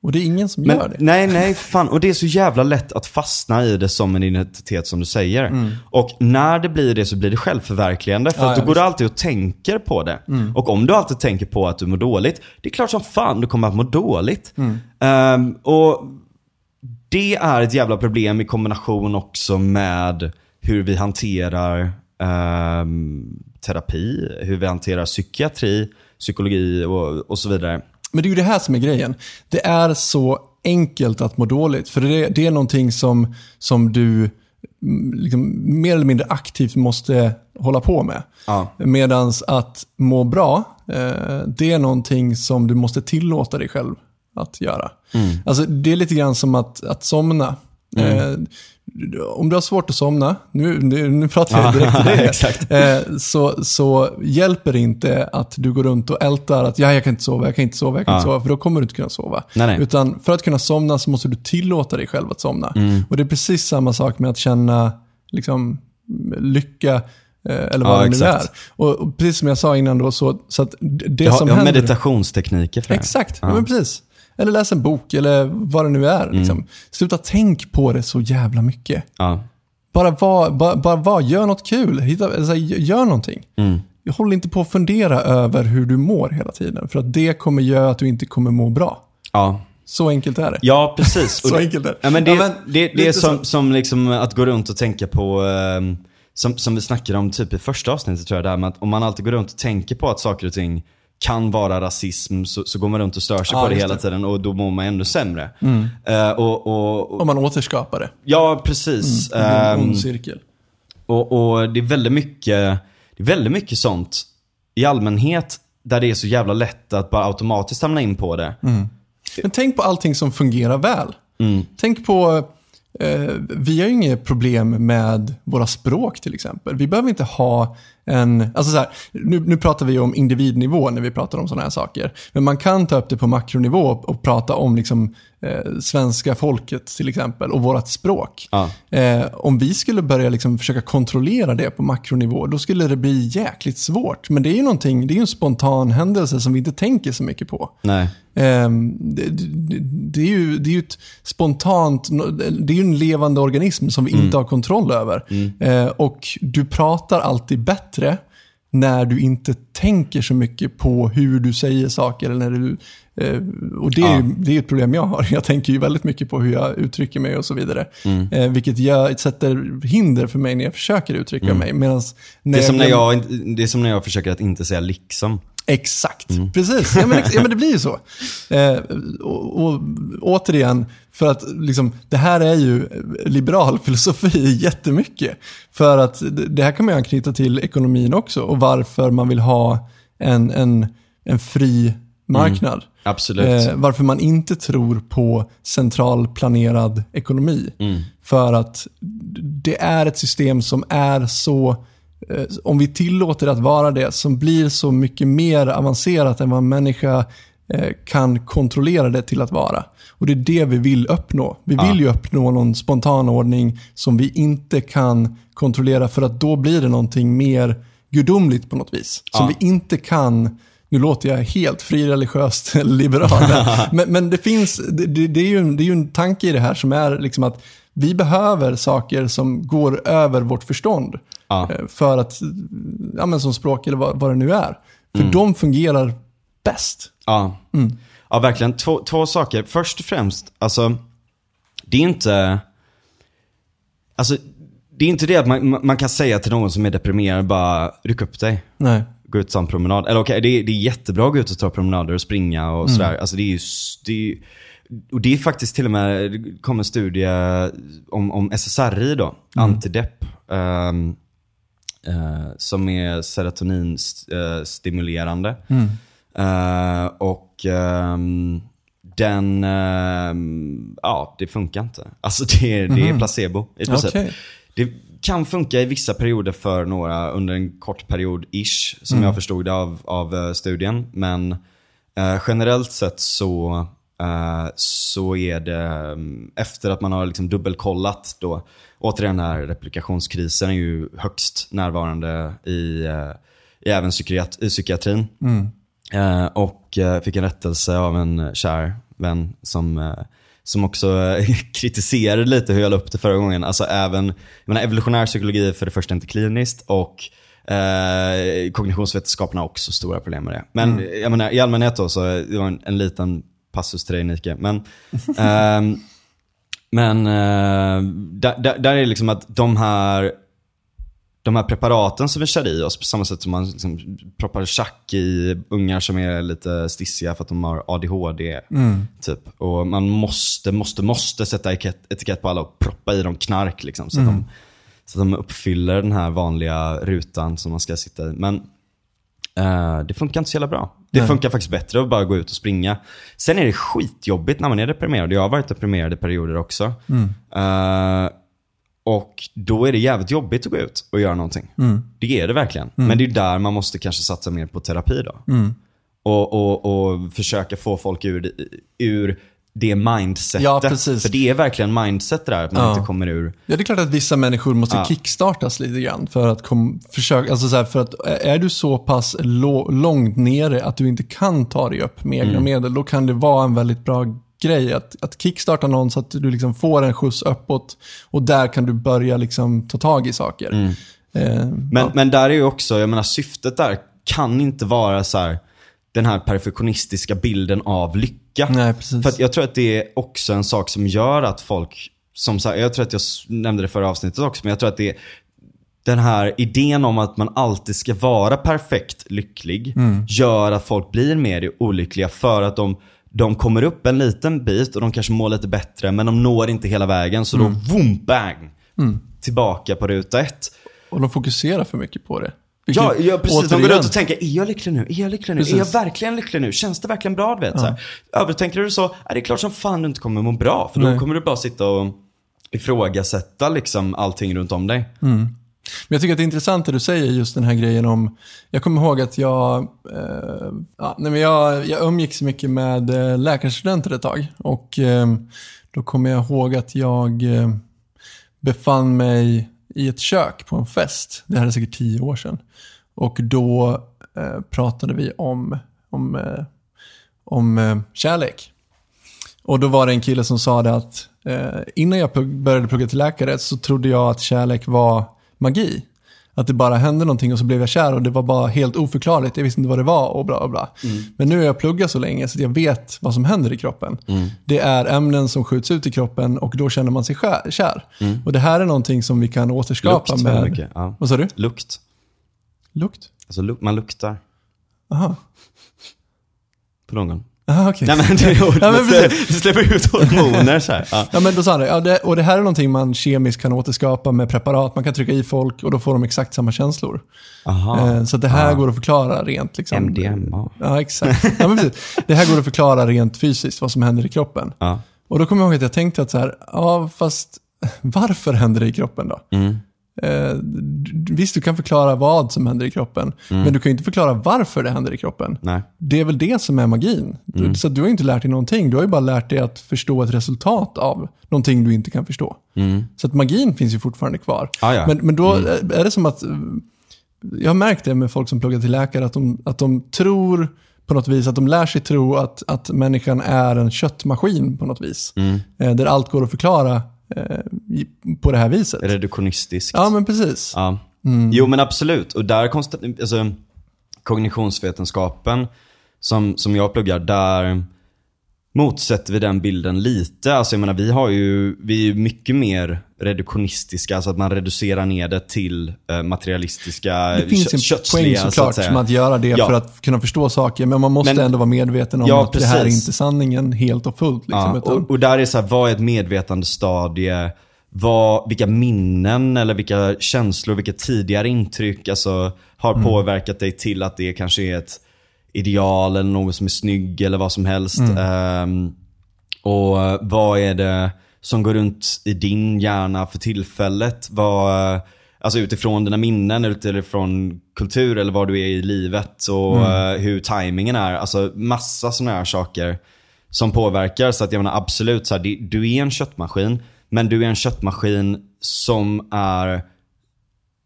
Och det är ingen som Men, gör det. nej, nej, fan. Och det är så jävla lätt att fastna i det som en identitet som du säger. Och när det blir det så blir det självförverkligande. För Mm. Ja, att ja, då går du visst. Mm. alltid och tänker på det. Och om du alltid tänker på att du mår dåligt, det är klart som fan du kommer att må dåligt. Mm. Ehm, och det är ett jävla problem i kombination också med hur vi hanterar ehm, terapi, hur vi hanterar psykiatri, psykologi och, och så vidare. Men det är ju det här som är grejen. Det är så enkelt att må dåligt. För det är, det är någonting som, som du mm, liksom, mer eller mindre aktivt måste hålla på med. Ja. Medan att må bra, eh, det är någonting som du måste tillåta dig själv att göra. Alltså, det är lite grann som att, att somna. Eh, om du har svårt att somna, nu, nu, nu pratar jag direkt till dig, Exakt. eh, så, så hjälper det inte att du går runt och ältar att ja, jag kan inte sova, jag kan inte sova, jag kan inte sova, för då kommer du inte kunna sova. Nej, nej. Utan för att kunna somna så måste du tillåta dig själv att somna. Mm. Och det är precis samma sak med att känna liksom, lycka, eh, eller vad Ja, det nu är. Och, och precis som jag sa innan då, så, så att det Jag har, som jag har händer... meditationstekniker för det. Exakt, ja. men precis. Eller läs en bok eller vad det nu är. Mm. Liksom. Sluta tänk på det så jävla mycket. Ja. Bara var, bara, bara var, gör något kul. Hitta, alltså, gör någonting. Mm. Håll inte på att fundera över hur du mår hela tiden. För att det kommer göra att du inte kommer må bra. Ja. Så enkelt är det. Ja, precis. Så det- enkelt är det. Ja, men det, Ja, men det, det är som, så. som liksom att gå runt och tänka på, ehm, som, som vi snackade om typ i första avsnittet tror jag, det här med att om man alltid går runt och tänker på att saker och ting kan vara rasism så, så går man runt och stör sig Ja, på det hela det. Mm. tiden och då mår man ännu sämre. Eh, och, och, och, Om man återskapar det. ja, precis. Det blir en Ehm, ond cirkel. och, och det är väldigt mycket, det är väldigt mycket sånt i allmänhet där det är så jävla lätt att bara automatiskt hamna in på det. Men tänk på allting som fungerar väl. Mm. Tänk på, eh, vi har ju inget problem med våra språk till exempel. Vi behöver inte ha en, alltså så här, nu, nu pratar vi om individnivå när vi pratar om sådana här saker. Men man kan ta upp det på makronivå och, prata om liksom, eh, svenska folket till exempel och vårt språk. Ja. Eh, om vi skulle börja liksom försöka kontrollera det på makronivå, då skulle det bli jäkligt svårt. Men det är ju någonting, det är en spontan händelse som vi inte tänker så mycket på. Nej. Ehm, det, det, det, är ju, det är ju ett spontant, det är ju en levande organism som vi inte har kontroll över. Eh, och du pratar alltid bättre när du inte tänker så mycket på hur du säger saker. Eller när du, eh, och det är, ju, det är ett problem jag har. Jag tänker ju väldigt mycket på hur jag uttrycker mig och så vidare. Eh, vilket gör, sätter hinder för mig när jag försöker uttrycka mig. Medans när Det är, som när jag, det är som när jag försöker att inte säga liksom. Exakt, precis. Ja men, ja men det blir ju så. Eh, och, och återigen, för att liksom, det här är ju liberal filosofi jättemycket. För att det här kan man ju anknyta till ekonomin också och varför man vill ha en, en, en fri marknad. Absolut. Eh, varför man inte tror på centralplanerad ekonomi. För att det är ett system som är så, om vi tillåter att vara det, som blir så mycket mer avancerat än vad en människa eh, kan kontrollera det till att vara. Och det är det vi vill uppnå. Vi vill ju uppnå någon spontan ordning som vi inte kan kontrollera för att då blir det någonting mer gudomligt på något vis. Som Ja. vi inte kan nu låter jag helt frireligiöst liberal, men, men det finns, det, det, är ju en, det är ju en tanke i det här som är liksom att vi behöver saker som går över vårt förstånd. Ja. eh, För att, ja men som språk eller vad, vad det nu är. För de fungerar bäst. Ja. ja, verkligen. Två, två saker. Först och främst, alltså, det är inte... Alltså, det är inte det att man, man- kan säga till någon som är deprimerad bara, ryck upp dig. Nej. Gå ut och ta en promenad. Eller okej, det, är- det är jättebra att gå ut och ta promenader och springa och sådär. Alltså det är ju, det är, ju- och det är faktiskt till och med, det kom en studie om, om SSRI då, antidepp. ehm, eh, som är serotoninstimulerande. Eh, och ehm, den, ehm, ja det funkar inte. Alltså det, det är placebo i princip. Okej. Det kan funka i vissa perioder för några under en kort period ish, som jag förstod det av, av eh, studien. Men eh, generellt sett så, eh, så är det mm, efter att man har liksom dubbelkollat då, återigen den här replikationskrisen är ju högst närvarande i, eh, i även psykiat i psykiatrin. Eh, och eh, fick en rättelse av en kär vän som, eh, som också eh, kritiserade lite hur jag la upp det förra gången. Alltså även, jag menar, evolutionär psykologi är för det första inte kliniskt och eh, kognitionsvetenskaperna har också stora problem med det. Men jag menar, i allmänhet då så, det var en, en liten passus till dig Nike. Men, ehm, men eh, där, där, där är liksom att de här de här preparaten som vi kör i oss på samma sätt som man liksom proppar tjack i ungar som är lite stissiga för att de har ADHD. Typ. Och man måste, måste, måste sätta etikett, på alla och proppa i dem knark liksom, så, att de, så att de uppfyller den här vanliga rutan som man ska sitta i. Men eh, det funkar inte så jävla bra. Det Nej. funkar faktiskt bättre att bara gå ut och springa. Sen är det skitjobbigt när man är deprimerad. Jag har varit deprimerad i perioder också. Eh, Och då är det jävligt jobbigt att gå ut och göra någonting. Det är det verkligen. Men det är där man måste kanske satsa mer på terapi då. Och, och, och försöka få folk ur, ur det mindsetet. Ja, precis. För det är verkligen mindset det där, att man Ja. inte kommer ur. Ja, det är klart att vissa människor måste Ja. kickstartas lite grann för att kom, försöka, alltså så här, för att är du så pass lo, långt nere att du inte kan ta dig upp med egna Mm. medel, då kan det vara en väldigt bra grej att, att kickstarta någon så att du liksom får en skjuts uppåt och där kan du börja liksom ta tag i saker. Mm. Eh, Men, ja. men där är ju också, jag menar syftet där kan inte vara så här den här perfektionistiska bilden av lycka. Nej. För jag tror att det är också en sak som gör att folk, som så här, jag tror att jag nämnde det förra avsnittet också, men jag tror att det är den här idén om att man alltid ska vara perfekt lycklig Mm. gör att folk blir mer olyckliga för att de, de kommer upp en liten bit och de kanske mår lite bättre men de når inte hela vägen så Mm. då boom, bang, tillbaka på ruta ett. Och de fokuserar för mycket på det. Ja, Vilket, ja precis. De går återigen, runt och tänker, är jag lycklig nu? Är jag lycklig nu? Precis. Är jag verkligen lycklig nu? Känns det verkligen bra? Du vet, så här. Övertänker du så, är det klart som fan du inte kommer må bra. För då Nej. kommer du bara sitta och ifrågasätta liksom allting runt om dig. Men jag tycker att det är intressant det du säger, just den här grejen om... Jag kommer ihåg att jag, eh, ja, nej men jag, jag umgicks mycket med eh, läkarstudenter ett tag. Och eh, då kommer jag ihåg att jag eh, befann mig i ett kök på en fest. Det här är säkert tio år sedan. Och då eh, pratade vi om, om, eh, om eh, kärlek. Och då var det en kille som sa det att eh, innan jag började plugga till läkare så trodde jag att kärlek var magi. Att det bara hände någonting och så blev jag kär och det var bara helt oförklarligt. Jag visste inte vad det var och bla bla bla. Men nu har jag pluggat så länge så jag vet vad som händer i kroppen. Det är ämnen som skjuts ut i kroppen och då känner man sig kär. Och det här är någonting som vi kan återskapa Lukt med... Ja. Vad sa du? Lukt. Lukt? Alltså man luktar Aha. på någon. Aha, okej. Nej men det Ja, men det, släpper ut hormoner så här. Ja. Ja, men då sa han det. Ja, det. Och det här är någonting man kemiskt kan återskapa med preparat. Man kan trycka i folk och då får de exakt samma känslor. Eh, Så det här går att förklara rent. Liksom. MDMA. Ja, exakt. Ja, men precis. Det här går att förklara rent fysiskt vad som händer i kroppen. Ja. Och då kommer jag ihåg att jag tänkte att så här, ja fast varför händer det i kroppen då? Mm. Eh, visst, du kan förklara vad som händer i kroppen, Mm. men du kan inte förklara varför det händer i kroppen. Nej. Det är väl det som är magin. Mm. Så att du har inte lärt dig någonting, du har ju bara lärt dig att förstå ett resultat av någonting du inte kan förstå. Så att magin finns ju fortfarande kvar. Mm. Ah, ja. Men, men då är det som att, eh, jag har märkt det med folk som pluggar till läkare, att de, att de tror på något vis, att de lär sig tro att, att människan är en köttmaskin på något vis. Mm. Eh, Där allt går att förklara på det här viset. Reduktionistiskt. Ja, men precis. Ja. Jo men absolut. Och där konstant, alltså, kognitionsvetenskapen som, som jag pluggar, där motsätter vi den bilden lite. Alltså jag menar vi har ju, vi är ju mycket mer reduktionistiska, alltså att man reducerar ner det till eh, materialistiska, Det finns en poäng så såklart som att göra det Ja. för att kunna förstå saker. Men man måste Men- ändå vara medveten om Ja, att det här är precis. inte sanningen helt och fullt. Liksom, Ja, och, och där är så här, vad är ett medvetandestadie? Vad, vilka minnen eller vilka känslor, vilka tidigare intryck alltså, har påverkat dig till att det kanske är ett ideal eller någon som är snygg eller vad som helst. Ehm, och eh, vad är det som går runt i din hjärna för tillfället? Vad, alltså utifrån dina minnen, utifrån kultur eller var du är i livet och eh, hur tajmingen är. Alltså massa sådana här saker som påverkar. Så att jag menar absolut, så här, du är en köttmaskin. Men du är en köttmaskin som är,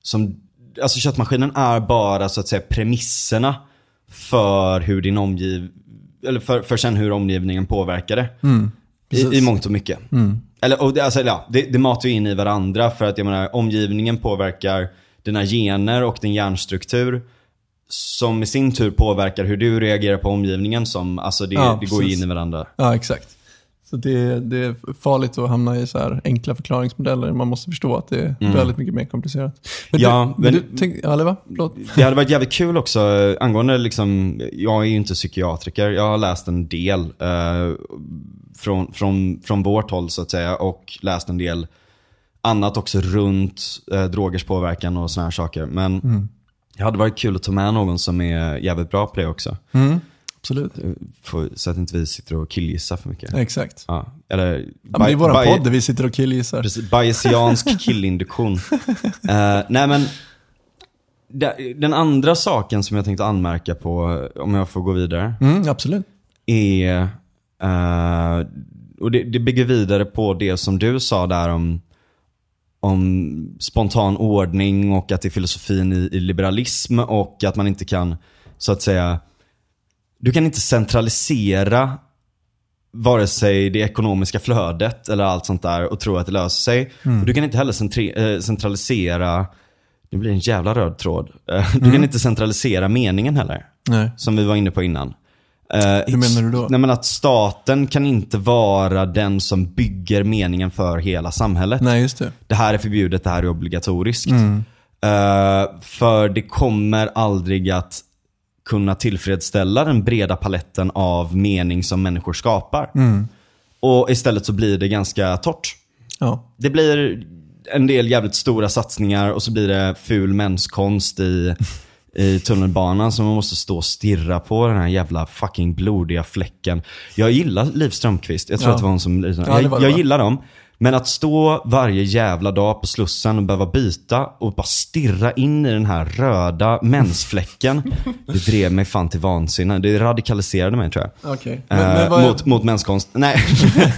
som, alltså köttmaskinen är bara så att säga premisserna för hur din omgiv, eller för, för sen hur omgivningen påverkar det. I, I mångt och mycket. Eller, och det, alltså, ja, det, det matar ju in i varandra för att jag menar, omgivningen påverkar dina gener och din hjärnstruktur. Som i sin tur påverkar hur du reagerar på omgivningen. Som, alltså det, Ja, det går ju in i varandra. Ja, exakt. Så det, det är farligt att hamna i så här enkla förklaringsmodeller. Man måste förstå att det är väldigt mycket mer komplicerat. Men Mm. Ja, du, men- du tänk, ja, eller va? Det hade varit jävligt kul också eh, angående liksom, jag är ju inte psykiatriker. Jag har läst en del eh, från, från, från vårt håll så att säga och läst en del annat också runt eh, drogers påverkan och såna här saker. Men det hade varit kul att ta med någon som är jävligt bra på det också. Absolut. För, så att inte vi sitter och killgissar för mycket. Exakt. Ja. Eller, Ja, det är bi- podd där vi sitter och killgissar. Precis, Bayesiansk killinduktion. Eh, nej men, den andra saken som jag tänkte anmärka på, om jag får gå vidare, Mm, absolut. är, eh, och det, det bygger vidare på det som du sa där om, om spontan ordning och att det är filosofin i, i liberalism och att man inte kan, så att säga, du kan inte centralisera vare sig det ekonomiska flödet eller allt sånt där och tro att det löser sig. Och du kan inte heller eh, centralisera, det blir en jävla röd tråd. Eh, Du kan inte centralisera meningen heller, Nej. som vi var inne på innan. Eh, Hur menar du då? Nej men att staten kan inte vara den som bygger meningen för hela samhället. Nej, just det. Det här är förbjudet, det här är obligatoriskt. Mm. För det kommer aldrig att kunna tillfredsställa den breda paletten av mening som människor skapar. Mm. Och istället så blir det ganska torrt. Ja. Det blir en del jävligt stora satsningar och så blir det ful menskonst i, i tunnelbanan som man måste stå och stirra på den här jävla fucking blodiga fläcken. Jag gillar Liv Strömquist. Jag tror Ja. att det var hon som... det var jag det, jag gillar dem. Men att stå varje jävla dag på Slussen och behöva byta och bara stirra in i den här röda mensfläcken. det drev mig fan till vansinne. Det radikaliserade mig tror jag. Okej. Eh, Men, men, vad, mot, mot menskonst. Nej.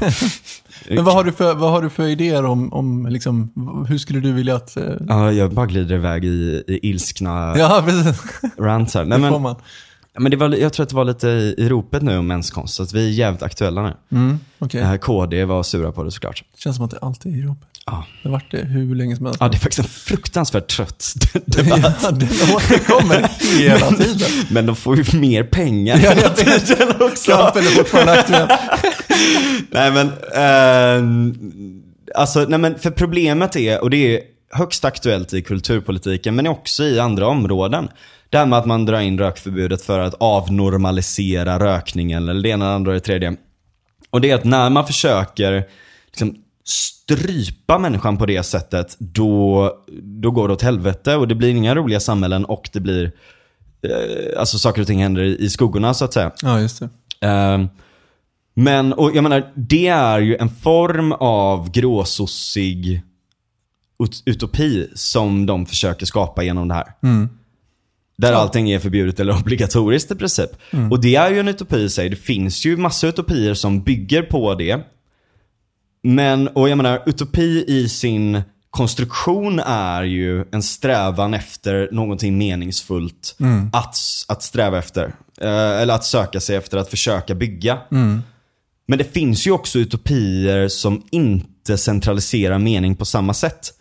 men vad, har du för, vad har du för idéer om, om liksom, hur skulle du vilja att... eh, Ja, jag bara glider iväg i, i ilskna Ja, rants här. Nej, men. Men det var, jag tror att det var lite i, i ropet nu om menskonst, så att vi är jävligt aktuella nu. Mm, Okej. Eh, KD var sura på det såklart. Det känns som att det alltid är i ropet. Ja. Det har varit det hur länge som helst. ja, det är faktiskt en fruktansvärt trött debatt. Ja, den återkommer hela tiden. Men de får ju mer pengar Ja, hela tiden också. Kampen är fortfarande aktuell. Nej men, eh, alltså, nej men för problemet är, och det är högst aktuellt i kulturpolitiken, men också i andra områden. Det här med att man drar in rökförbudet för att avnormalisera rökningen, eller det ena, det andra och det tredje. Och det är att när man försöker liksom, strypa människan på det sättet, då, då går det åt helvete och det blir inga roliga samhällen och det blir, eh, alltså saker och ting händer i, i skuggorna så att säga. Ja, just det. Ehm, men, och jag menar, det är ju en form av gråsossig ut- utopi som de försöker skapa genom det här. Där allting är förbjudet eller obligatoriskt i princip. Och det är ju en utopi i sig. Det finns ju massa utopier som bygger på det. Men, och jag menar, utopi i sin konstruktion är ju en strävan efter någonting meningsfullt att, att sträva efter. Eh, eller att söka sig efter, att försöka bygga. Men det finns ju också utopier som inte centraliserar mening på samma sätt.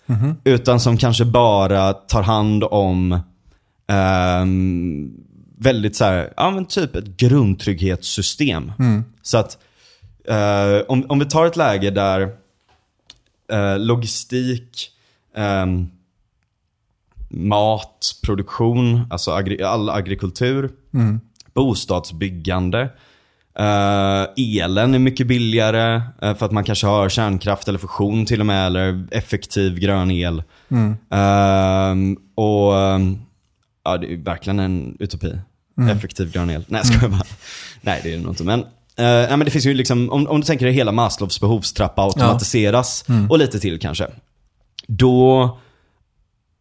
Utan som kanske bara tar hand om ehm, väldigt så här, ja men typ ett grundtrygghetssystem. Så att eh, om, om vi tar ett läge där eh, logistik, ehm, mat, produktion, alltså agri- all agrikultur, bostadsbyggande. Eh, elen är mycket billigare eh, för att man kanske har kärnkraft eller fusion till och med, eller effektiv grön el. Ehm, och ehm, ja, det är verkligen en utopi. Effektiv grön el. Nej, ska jag bara. Nej, det är det nog inte. Men, eh, nej, men det finns ju liksom, om, om du tänker dig hela Maslows behovstrappa automatiseras och lite till kanske. Då,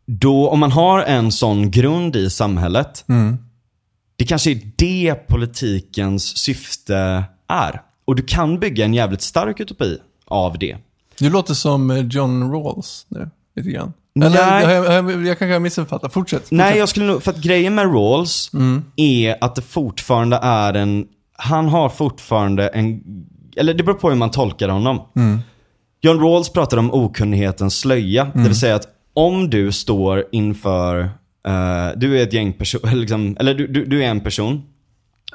då, om man har en sån grund i samhället, det kanske är det politikens syfte är. Och du kan bygga en jävligt stark utopi av det. Du låter som eh, John Rawls nu, lite grann. Nej. Eller, jag, jag, jag, kanske har missuppfattat. Fortsätt. fortsätt. Nej, jag skulle nog, för att grejen med Rawls är att det fortfarande är en, han har fortfarande en, eller det beror på hur man tolkar honom. John Rawls pratar om okunnighetens slöja, det vill säga att om du står inför, eh, du är ett gäng personer, liksom, eller du, du, du är en person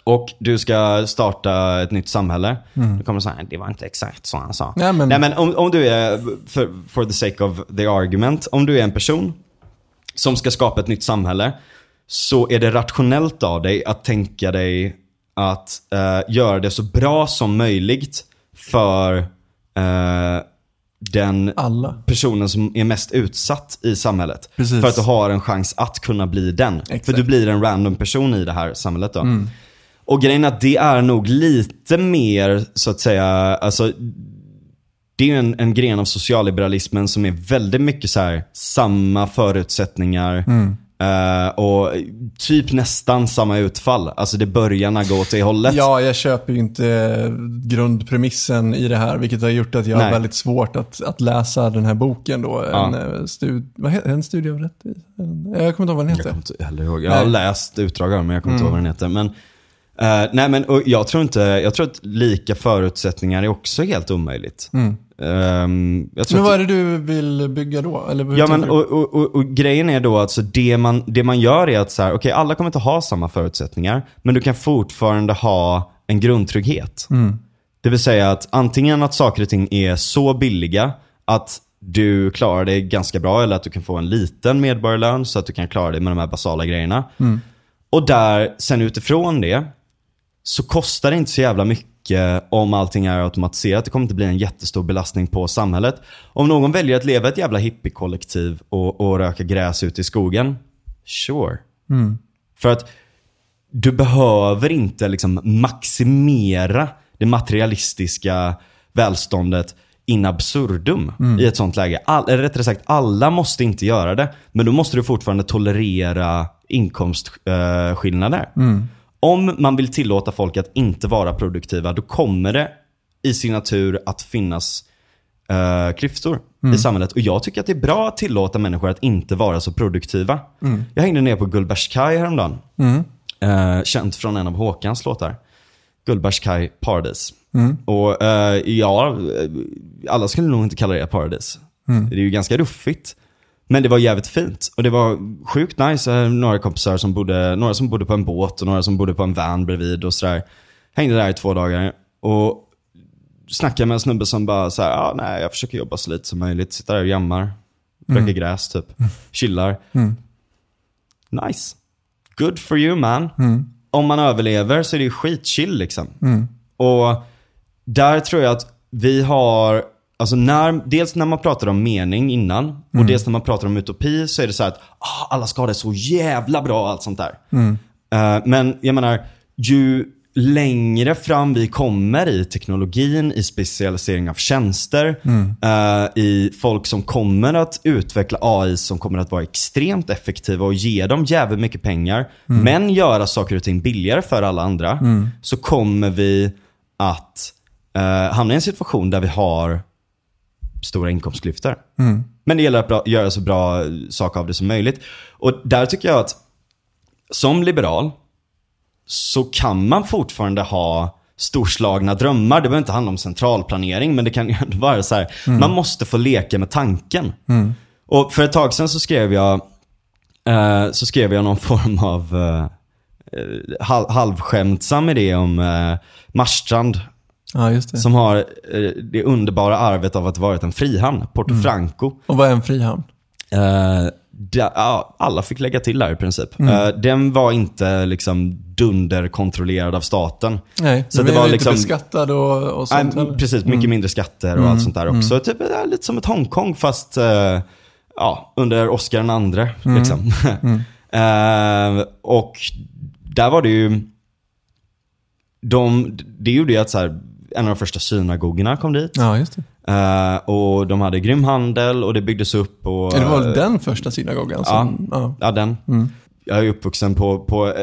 och du ska starta ett nytt samhälle. Då kommer säga, det var inte exakt så han sa. Nej, men- Nej, men om, om du är, för, for the sake of the argument, om du är en person som ska skapa ett nytt samhälle så är det rationellt av dig att tänka dig att eh, göra det så bra som möjligt för eh, den Alla. personen som är mest utsatt i samhället. Precis. För att du har en chans att kunna bli den. Exakt. För du blir en random person i det här samhället då. Och grejen är att det är nog lite mer, så att säga, alltså det är ju en, en gren av socialliberalismen som är väldigt mycket så här, samma förutsättningar eh, och typ nästan samma utfall. Alltså det börjar gå åt det hållet. Ja, jag köper ju inte grundpremissen i det här, vilket har gjort att jag har Nej. väldigt svårt att, att läsa den här boken då. Ja. En, eh, stud, vad heter, en studie av rätt? En, jag kommer inte ihåg vad den Jag heter. kommer inte. Jag har läst utdrag av den, men jag kommer inte ihåg vad den heter. Men, eh, nej men jag tror inte, jag tror att lika förutsättningar är också helt omöjligt. Jag tror Men att- vad är det du vill bygga då? Eller Ja men och, och, och, och grejen är då alltså det man, det man gör är att så här, okej alla kommer inte ha samma förutsättningar. Men du kan fortfarande ha en grundtrygghet. Det vill säga att antingen att saker och ting är så billiga att du klarar dig ganska bra eller att du kan få en liten medborgarlön så att du kan klara dig med de här basala grejerna. Och där, sen utifrån det, så kostar det inte så jävla mycket om allting är automatiserat. Det kommer inte bli en jättestor belastning på samhället. Om någon väljer att leva ett jävla hippiekollektiv och, och röka gräs ute i skogen, sure. För att du behöver inte liksom maximera det materialistiska välståndet in absurdum i ett sånt läge. All, eller rättare sagt, alla måste inte göra det. Men då måste du fortfarande tolerera inkomstskillnader. Om man vill tillåta folk att inte vara produktiva, då kommer det i sin natur att finnas uh, klyftor i samhället. Och jag tycker att det är bra att tillåta människor att inte vara så produktiva. Jag hängde ner på Gullbergskaj häromdagen. Uh, känt från en av Håkans låtar. Gullbergskaj Paradise. Och eh, ja, alla skulle nog inte kalla det Paradise. Det är ju ganska ruffigt. Men det var jävligt fint. Och det var sjukt nice. Hade några kompisar som bodde, några som bodde på en båt och några som bodde på en van bredvid och sådär. Hängde där i två dagar. Och snackade med en snubbe som bara så här, ah, nej jag försöker jobba så lite som möjligt. Sitter där och jammar. Röker gräs typ. Chillar. Nice. Good for you man. Om man överlever så är det ju skitchill liksom. Och där tror jag att vi har, alltså när, dels när man pratar om mening innan och dels när man pratar om utopi så är det så här att ah, alla ska ha det så jävla bra och allt sånt där. Eh, men jag menar, ju längre fram vi kommer i teknologin, i specialisering av tjänster, eh, i folk som kommer att utveckla AI som kommer att vara extremt effektiva och ge dem jävligt mycket pengar, men göra saker och ting billigare för alla andra, så kommer vi att eh, hamna i en situation där vi har stora inkomstklyftor. Men det gäller att bra, göra så bra sak av det som möjligt. Och där tycker jag att som liberal så kan man fortfarande ha storslagna drömmar. Det behöver inte handla om centralplanering, men det kan ju ändå vara så här. Man måste få leka med tanken. Och för ett tag sedan så skrev jag, eh, så skrev jag någon form av eh, eh, halv, halvskämtsam idé om eh, Marstrand. Ja, just det. Som har eh, det underbara arvet av att varit en frihamn, Porto Franco. Och vad är en frihamn? Eh, da, ja, alla fick lägga till där i princip. Mm. Eh, den var inte liksom dunderkontrollerad av staten. Nej, Så det det var liksom- inte beskattad och, och sånt Nej, precis, mycket mindre skatter och allt sånt där också. Typ, det är lite som ett Hongkong fast eh, ja, under Oscar den andre. Liksom. Eh, och där var det ju, de, det gjorde ju att så här, en av de första synagogorna kom dit. Ja, just det. Eh, och de hade grym handel och det byggdes upp. Och, Ja, det var väl eh, den första synagogan som... Ja. Ja, den. Jag är uppvuxen på, på eh,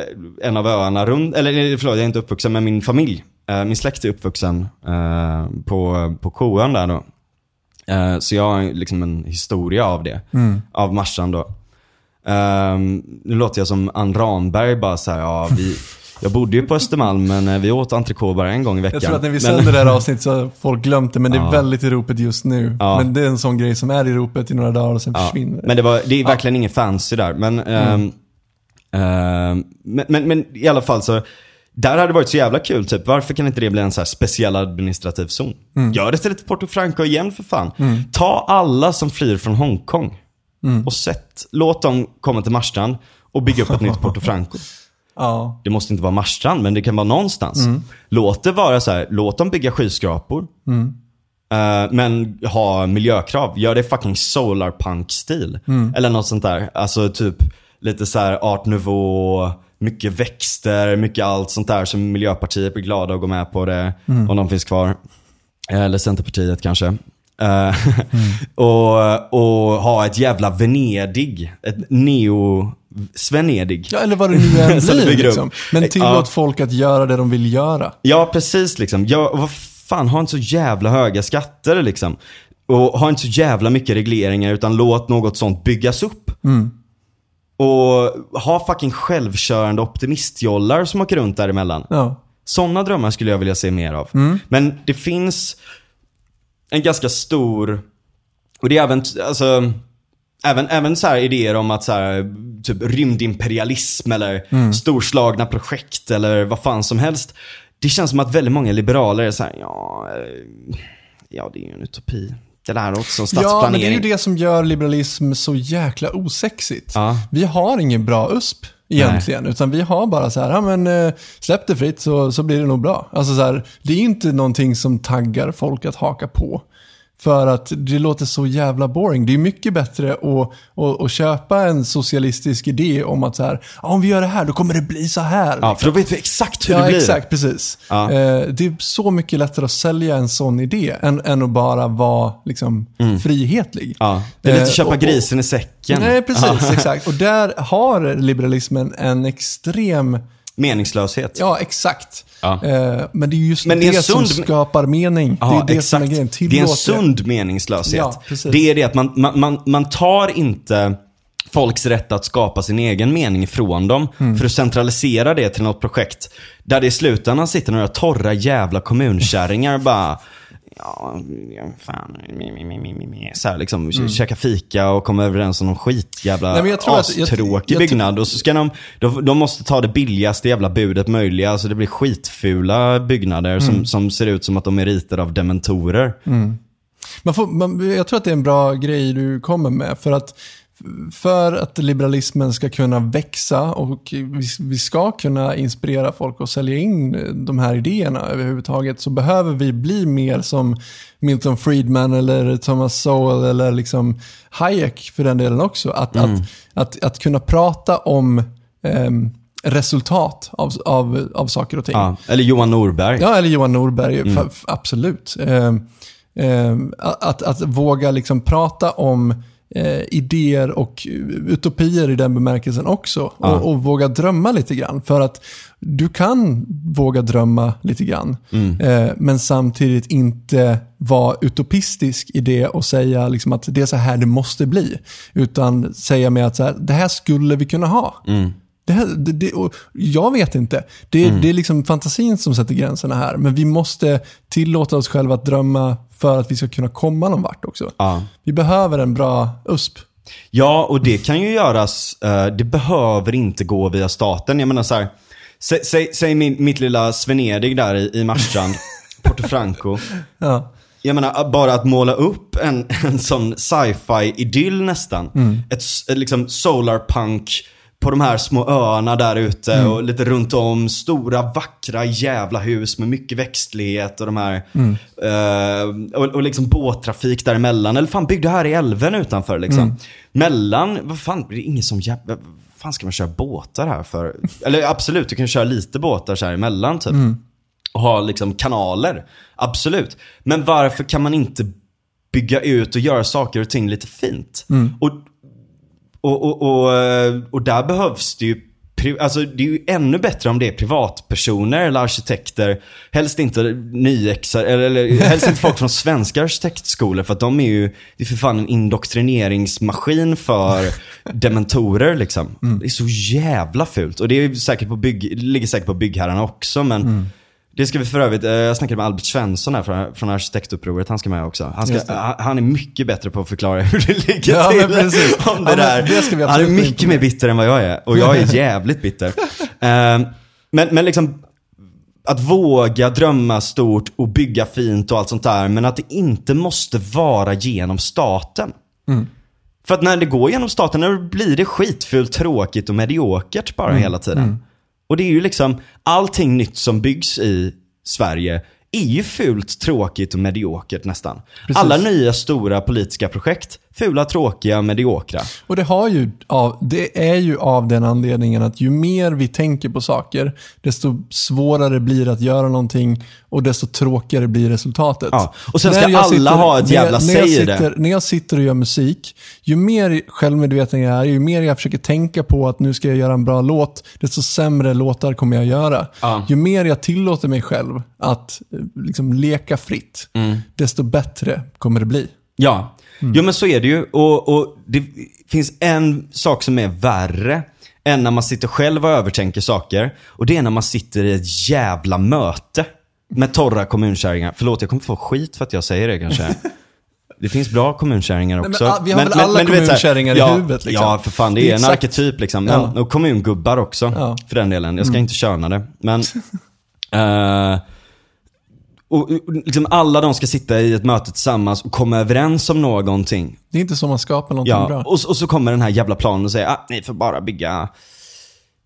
en av öarna runt, eller förlåt, jag är inte uppvuxen med min familj. Eh, Min släkt är uppvuxen eh, på, på Koön där då. Så jag har liksom en historia av det, av Marsan då. Nu låter jag som Ann Ramberg bara så här, ja vi, jag bodde ju på Östermalm men eh, vi åt entrecote bara en gång i veckan. Jag tror att när vi Men- sänder det här avsnittet så har folk glömt det, men det är Ja. väldigt i ropet just nu. Ja. Men det är en sån grej som är i ropet i några dagar och sen Ja, försvinner. Men det, var, det är verkligen ingen fancy där. Men, ehm, ehm, men, men, men i alla fall så, där hade det varit så jävla kul. Typ. Varför kan inte det bli en så här speciell administrativ zon? Gör det till ett Porto Franco igen för fan. Ta alla som flyr från Hongkong och sätt, låt dem komma till Marstrand och bygga upp ett nytt Porto Franco. Ja. Det måste inte vara Marstrand, men det kan vara någonstans. Låt det vara så här, låt dem bygga skyskrapor. Eh, men ha miljökrav. Gör det fucking solarpunk-stil. Eller något sånt där. Alltså typ lite så här art nouveau, mycket växter, mycket allt sånt där som Miljöpartiet blir glada att gå med på det. Om de finns kvar. Eller Centerpartiet kanske. Eh, och, och ha ett jävla Venedig. Ett neo-Svenedig. Ja, eller vad det nu än blir. Liksom. Men tillåt Ja. folk att göra det de vill göra. Ja, precis liksom. Och vad fan, ha inte så jävla höga skatter liksom. Och ha inte så jävla mycket regleringar utan låt något sånt byggas upp. Och ha fucking självkörande optimistjollar som åker runt däremellan. Ja. Sådana drömmar skulle jag vilja se mer av. Men det finns en ganska stor, och det är även, alltså, även, även så här idéer om att så här, typ rymdimperialism eller storslagna projekt eller vad fan som helst. Det känns som att väldigt många liberaler är så här, ja, eh, ja det är ju en utopi. Det där låter som Ja, stadsplanering. men det är ju det som gör liberalism så jäkla osexigt. Ja. Vi har ingen bra USP egentligen, utan vi har bara så här, ja men eh, släpp det fritt så, så blir det nog bra. Alltså så här, det är inte någonting som taggar folk att haka på. För att det låter så jävla boring. Det är mycket bättre att, att, att köpa en socialistisk idé om att så här, om vi gör det här då kommer det bli så här. Ja, för då vet vi exakt hur Ja, det blir. exakt. Precis. Ja. Eh, det är så mycket lättare att sälja en sån idé än, än att bara vara liksom, frihetlig. Mm. Ja, det är lite Eh, köpa och- grisen i säcken. Nej, precis. Exakt. Och där har liberalismen en extrem... Meningslöshet. Ja, exakt. Ja. Eh, men det är just Men det är det, en som sund- skapar mening. det är det som är grejen. Det är en Tillåt sund meningslöshet. Ja, det är det att man, man, man, tar inte folks rätt att skapa sin egen mening ifrån dem Mm. för att centralisera det till något projekt där det i slutändan sitter några torra jävla kommunkärringar bara Ja, fan, så här liksom, käka fika och komma överens om någon skit jävla Mm. Nej, men jag tror att- jag- astråkig byggnad. Och så ska de, de, de måste ta det billigaste jävla budet möjliga. Alltså det blir skitfula byggnader Mm. som, som ser ut som att de är ritade av dementorer. Man får, man, jag tror att det är en bra grej du kommer med. För att, för att liberalismen ska kunna växa och vi, ska kunna inspirera folk och sälja in de här idéerna överhuvudtaget så behöver vi bli mer som Milton Friedman eller Thomas Sowell eller liksom Hayek för den delen också. Att, att, att, att kunna prata om ehm, resultat av, av, av saker och ting. Ja. Eller Johan Norberg. Ja, eller Johan Norberg, f- absolut. Ehm, ehm, att, att våga liksom prata om eh, idéer och utopier i den bemärkelsen också. Ja. Och, och våga drömma lite grann. För att du kan våga drömma lite grann. Eh, men samtidigt inte vara utopistisk i det och säga liksom att det är så här det måste bli. Utan säga med att så här, det här skulle vi kunna ha. Det här, det, det, jag vet inte. Det, Mm. det är liksom fantasin som sätter gränserna här. Men vi måste tillåta oss själva att drömma för att vi ska kunna komma någon vart också. Ja. Vi behöver en bra USP. Ja, och det kan ju göras, eh, det behöver inte gå via staten. Jag menar så här, sä, säg, säg min, mitt lilla Svenedig där i, i Marstrand, Portofranco. Ja. Jag menar, bara att måla upp en, en sån sci-fi-idyll nästan. Ett, s- ett liksom solarpunk på de här små öarna där ute och lite runt om. Stora vackra jävla hus med mycket växtlighet och de här. eh, och, och liksom båttrafik däremellan. Eller fan, bygg det här i älven utanför liksom. Mellan, vad fan, det är ingen som jävla... vad fan ska man köra båtar här för? Eller absolut, du kan köra lite båtar så här emellan typ och ha liksom kanaler. Absolut. Men varför kan man inte bygga ut och göra saker och ting lite fint? Och, och, och, och, eh, och där behövs det ju Alltså det är ju ännu bättre om det är privatpersoner eller arkitekter. Helst inte nyexar, eller, eller helst inte folk från svenska arkitektskolor för att de är ju, det är för fan en indoktrineringsmaskin för dementorer liksom. Det är så jävla fult. Och det är säkert på bygg, det ligger säkert på byggherrarna också men Det ska vi för övrigt, eh, jag snackade med Albert Svensson här från, från arkitektupproret, han ska med också. Han, ska, han är mycket bättre på att förklara hur det ligger Ja, till. precis. Om det Ja, där. det ska vi han är mycket mer bitter än vad jag är. Och jag är jävligt bitter. Eh, men, men liksom, att våga drömma stort och bygga fint och allt sånt där. Men att det inte måste vara genom staten. För att när det går genom staten, då blir det skitfult, tråkigt och mediokert bara hela tiden. Och det är ju liksom, allting nytt som byggs i Sverige är ju fult, tråkigt och mediokert nästan. Precis. Alla nya stora politiska projekt fula, tråkiga, mediokra. Och det, har ju av, det är ju av den anledningen att ju mer vi tänker på saker, desto svårare blir det att göra någonting och desto tråkigare blir resultatet. Ja, och sen När ska alla ha ett när jävla när jag säg det. sitter, När jag sitter och gör musik, ju mer självmedveten jag är, ju mer jag försöker tänka på att nu ska jag göra en bra låt, desto sämre låtar kommer jag göra. Ja. Ju mer jag tillåter mig själv att eh, liksom, leka fritt, Mm. desto bättre kommer det bli. Ja, jo men så är det ju. Och, och det finns en sak som är värre än när man sitter själv och övertänker saker. Och det är när man sitter i ett jävla möte med torra kommunkärringar. Förlåt, jag kommer få skit för att jag säger det kanske. Det finns bra kommunkärringar men också. a- vi har väl alla du vet så här- kommunkärringar i ja, huvudet, liksom. Ja, för fan. Det Det är är en exakt- arketyp liksom. Men, Ja. Och kommungubbar också, Ja. Mm. för den delen. Jag ska inte köna det. Men... eh, och, och liksom alla de ska sitta i ett möte tillsammans och komma överens om någonting. Det är inte så man skapar någonting Ja, bra. och, och så kommer den här jävla planen och säger ah, ni får bara bygga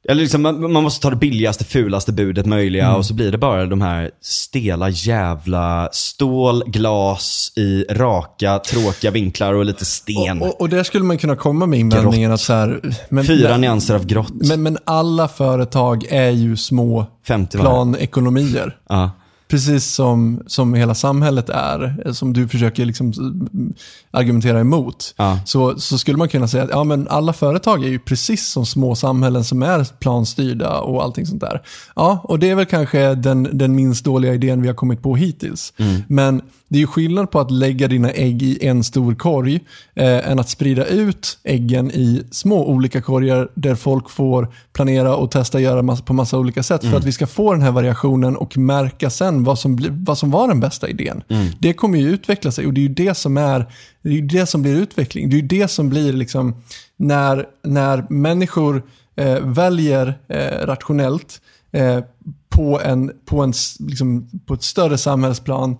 eller liksom, man, man måste ta det billigaste, fulaste budet möjliga Mm. och så blir det bara de här stela jävla stål, glas i raka, tråkiga vinklar och lite sten. Och, och, och där skulle man kunna komma med invändningen att så här, men, Fyra men, nyanser av grått. men, men alla företag är ju små 50 var det. planekonomier. Ja. Precis som, som hela samhället är, som du försöker liksom mm, argumentera emot. Ja. Så, så skulle man kunna säga att ja, men alla företag är ju precis som små samhällen som är planstyrda och allting sånt där. Ja, och det är väl kanske den, den minst dåliga idén vi har kommit på hittills. Men det är ju skillnad på att lägga dina ägg i en stor korg eh, än att sprida ut äggen i små olika korgar där folk får planera och testa göra massa, på massa olika sätt för att vi ska få den här variationen och märka sen vad som, vad som var den bästa idén. Det kommer ju utveckla sig och det är ju det som är det är ju det som blir utveckling. Det är ju det som blir liksom när, när människor eh, väljer eh, rationellt eh, på, en, på, en, liksom, på ett större samhällsplan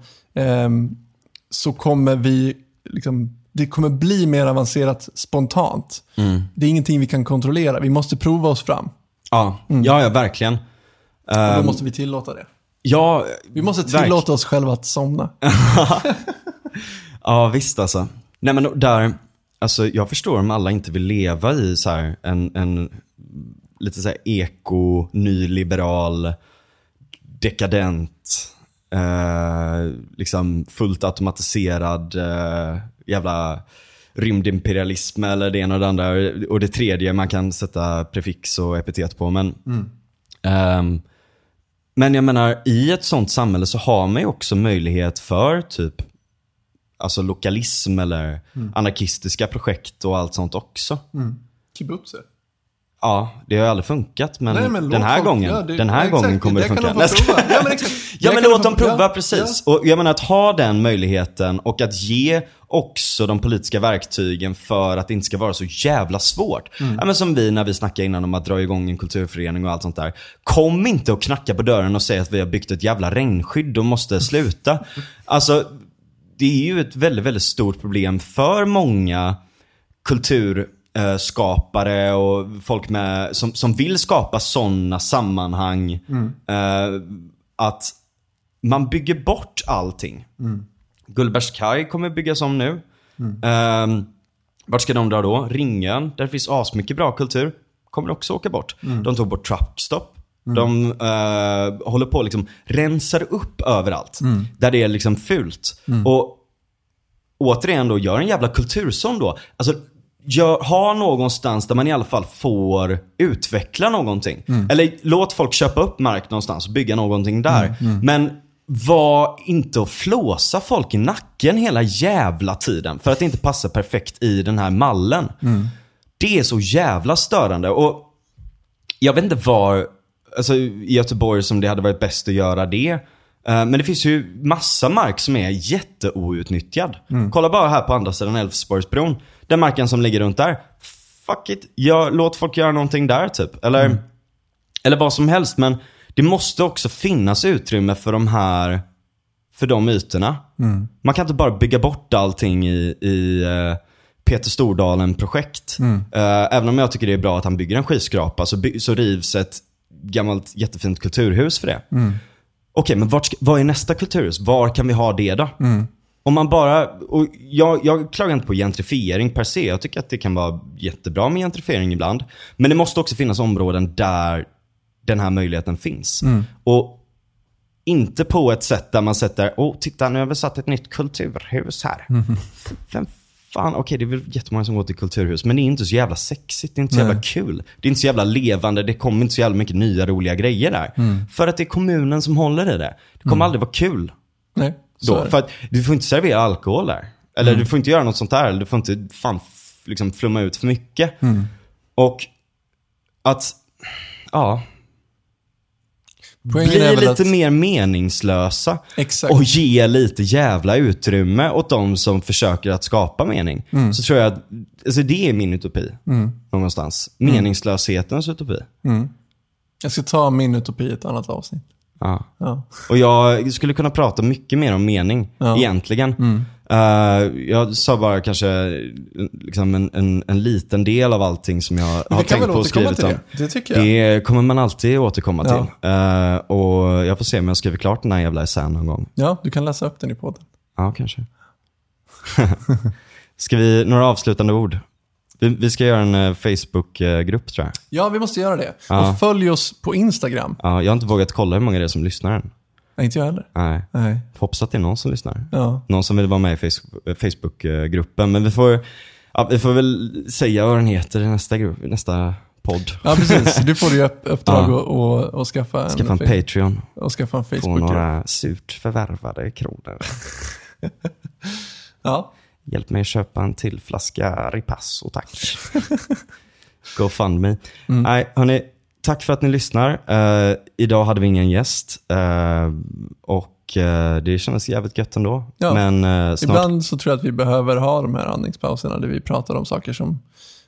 så kommer vi, liksom, det kommer bli mer avancerat spontant. Det är ingenting vi kan kontrollera, vi måste prova oss fram. Ja, ja, ja, verkligen. Och då Ehm, måste vi tillåta det. ja, Vi måste verk- tillåta oss själva att somna. Ja, visst alltså. Nej men där, alltså jag förstår om alla inte vill leva i så här en, en lite så här eko, nyliberal, dekadent, eh, liksom fullt automatiserad eh, jävla rymdimperialism eller det ena och det andra. Och det tredje man kan sätta prefix och epitet på. Men, ehm, men jag menar, i ett sånt samhälle så har man ju också möjlighet för typ alltså lokalism eller anarkistiska projekt och allt sånt också. Kibbutzer. Ja, det har ju aldrig funkat men, Nej, men den här folk- gången, ja, det- den här ja, gången exakt, kommer det det funka. de. Ja, men exakt. Ja men låt de dem prova ja, precis. Och jag menar att ha den möjligheten och att ge också de politiska verktygen för att det inte ska vara så jävla svårt. Mm. Ja, men som vi när vi snackade innan om att dra igång en kulturförening och allt sånt där. Kom inte och knacka på dörren och säg att vi har byggt ett jävla regnskydd och måste sluta. Alltså, det är ju ett väldigt, väldigt stort problem för många kulturskapare och folk med, som, som vill skapa sådana sammanhang. Eh, att man bygger bort allting. Gullbergskaj kommer byggas om nu. Eh, vart ska de dra då? Ringen, där finns asmycket bra kultur. Kommer också åka bort. De tog bort Truckstop. De eh, håller på att liksom rensar upp överallt. Där det är liksom fult. Och återigen då, gör en jävla kulturzon då. Alltså, gör, ha någonstans där man i alla fall får utveckla någonting. Eller låt folk köpa upp mark någonstans och bygga någonting där. Men var inte och flåsa folk i nacken hela jävla tiden för att det inte passar perfekt i den här mallen. Det är så jävla störande. Och jag vet inte var, alltså i Göteborg som det hade varit bäst att göra det. Eh, Men det finns ju massa mark som är jätteoutnyttjad. Kolla bara här på andra sidan Älvsborgsbron. Den marken som ligger runt där. Fuck it, gör, låt folk göra någonting där typ. Eller, eller vad som helst. Men det måste också finnas utrymme för de här, för de ytorna. Man kan inte bara bygga bort allting i, i eh, Peter Stordalen-projekt. Eh, även om jag tycker det är bra att han bygger en skyskrapa så, by- så rivs ett gammalt jättefint kulturhus för det. Okej, men vart vad är nästa kulturhus? Var kan vi ha det då? om man bara, och jag, jag klagar inte på gentrifiering per se. Jag tycker att det kan vara jättebra med gentrifiering ibland. Men det måste också finnas områden där den här möjligheten finns. Och inte på ett sätt där man sätter, åh titta nu har vi satt ett nytt kulturhus här. Vem fan, okej det är väl jättemånga som går till kulturhus, men det är inte så jävla sexigt, det är inte så jävla kul. Det är inte så jävla levande, det kommer inte så jävla mycket nya roliga grejer där. För att det är kommunen som håller i det. Det kommer aldrig vara kul Nej, då. För att du får inte servera alkohol där. Eller du får inte göra något sånt där. Eller du får inte fan liksom flumma ut för mycket. Och att, ja, Poängen bli är väl lite att, mer meningslösa. Exakt. Och ge lite jävla utrymme åt de som försöker att skapa mening. Så tror jag att, alltså det är min utopi. Någonstans. Meningslöshetens utopi. Jag ska ta min utopi i ett annat avsnitt. Ja. Ja. Och jag skulle kunna prata mycket mer om mening, Ja. egentligen. Eh, jag sa bara kanske liksom en, en, en liten del av allting som jag har tänkt på och skrivit om. det. Det tycker jag. Det kommer man alltid återkomma Ja. till. Eh, och jag får se om jag skriver klart den här jävla essän någon gång. Ja, du kan läsa upp den i podden. Ja, kanske. Ska vi, några avslutande ord? Vi, vi ska göra en eh, Facebook-grupp tror jag. Ja, vi måste göra det. Ja. Och följ oss på Instagram. Ja, jag har inte vågat kolla hur många det är som lyssnar än. Nej, inte jag heller. Nej. Nej. Hoppas att det är någon som lyssnar. Ja. Någon som vill vara med i face- Facebook-gruppen. Men vi får, ja, vi får väl säga vad den heter i nästa, grupp, nästa podd. ja, precis. Du får ju upp, uppdrag Ja. och, och, och skaffa en, Skaffa en Patreon. och skaffa en Få Facebook. några surt förvärvade kronor. Ja. Hjälp mig att köpa en till flaska Ripasso, tack. GoFundMe. Mm. Nej, hörni. Tack för att ni lyssnar. Eh, idag hade vi ingen gäst. eh, och eh, det kändes jävligt gött ändå. Ja. Men snart... Ibland så tror jag att vi behöver ha de här andningspauserna där vi pratar om saker som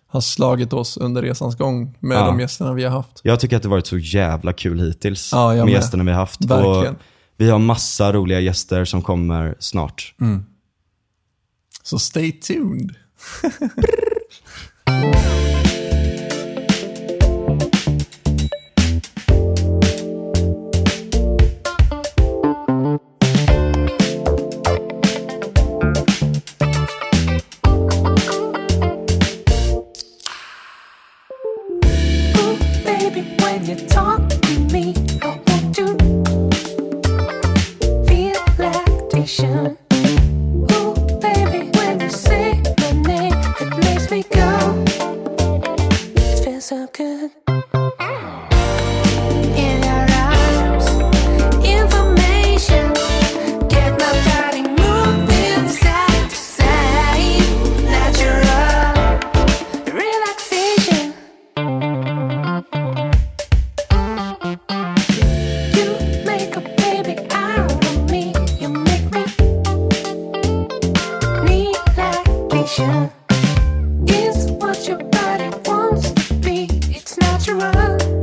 har slagit oss under resans gång med Ja. de gästerna vi har haft. Jag tycker att det varit så jävla kul hittills Ja, med med. gästerna vi har haft. Verkligen. Och vi har massa roliga gäster som kommer snart. Så stay tuned. natural.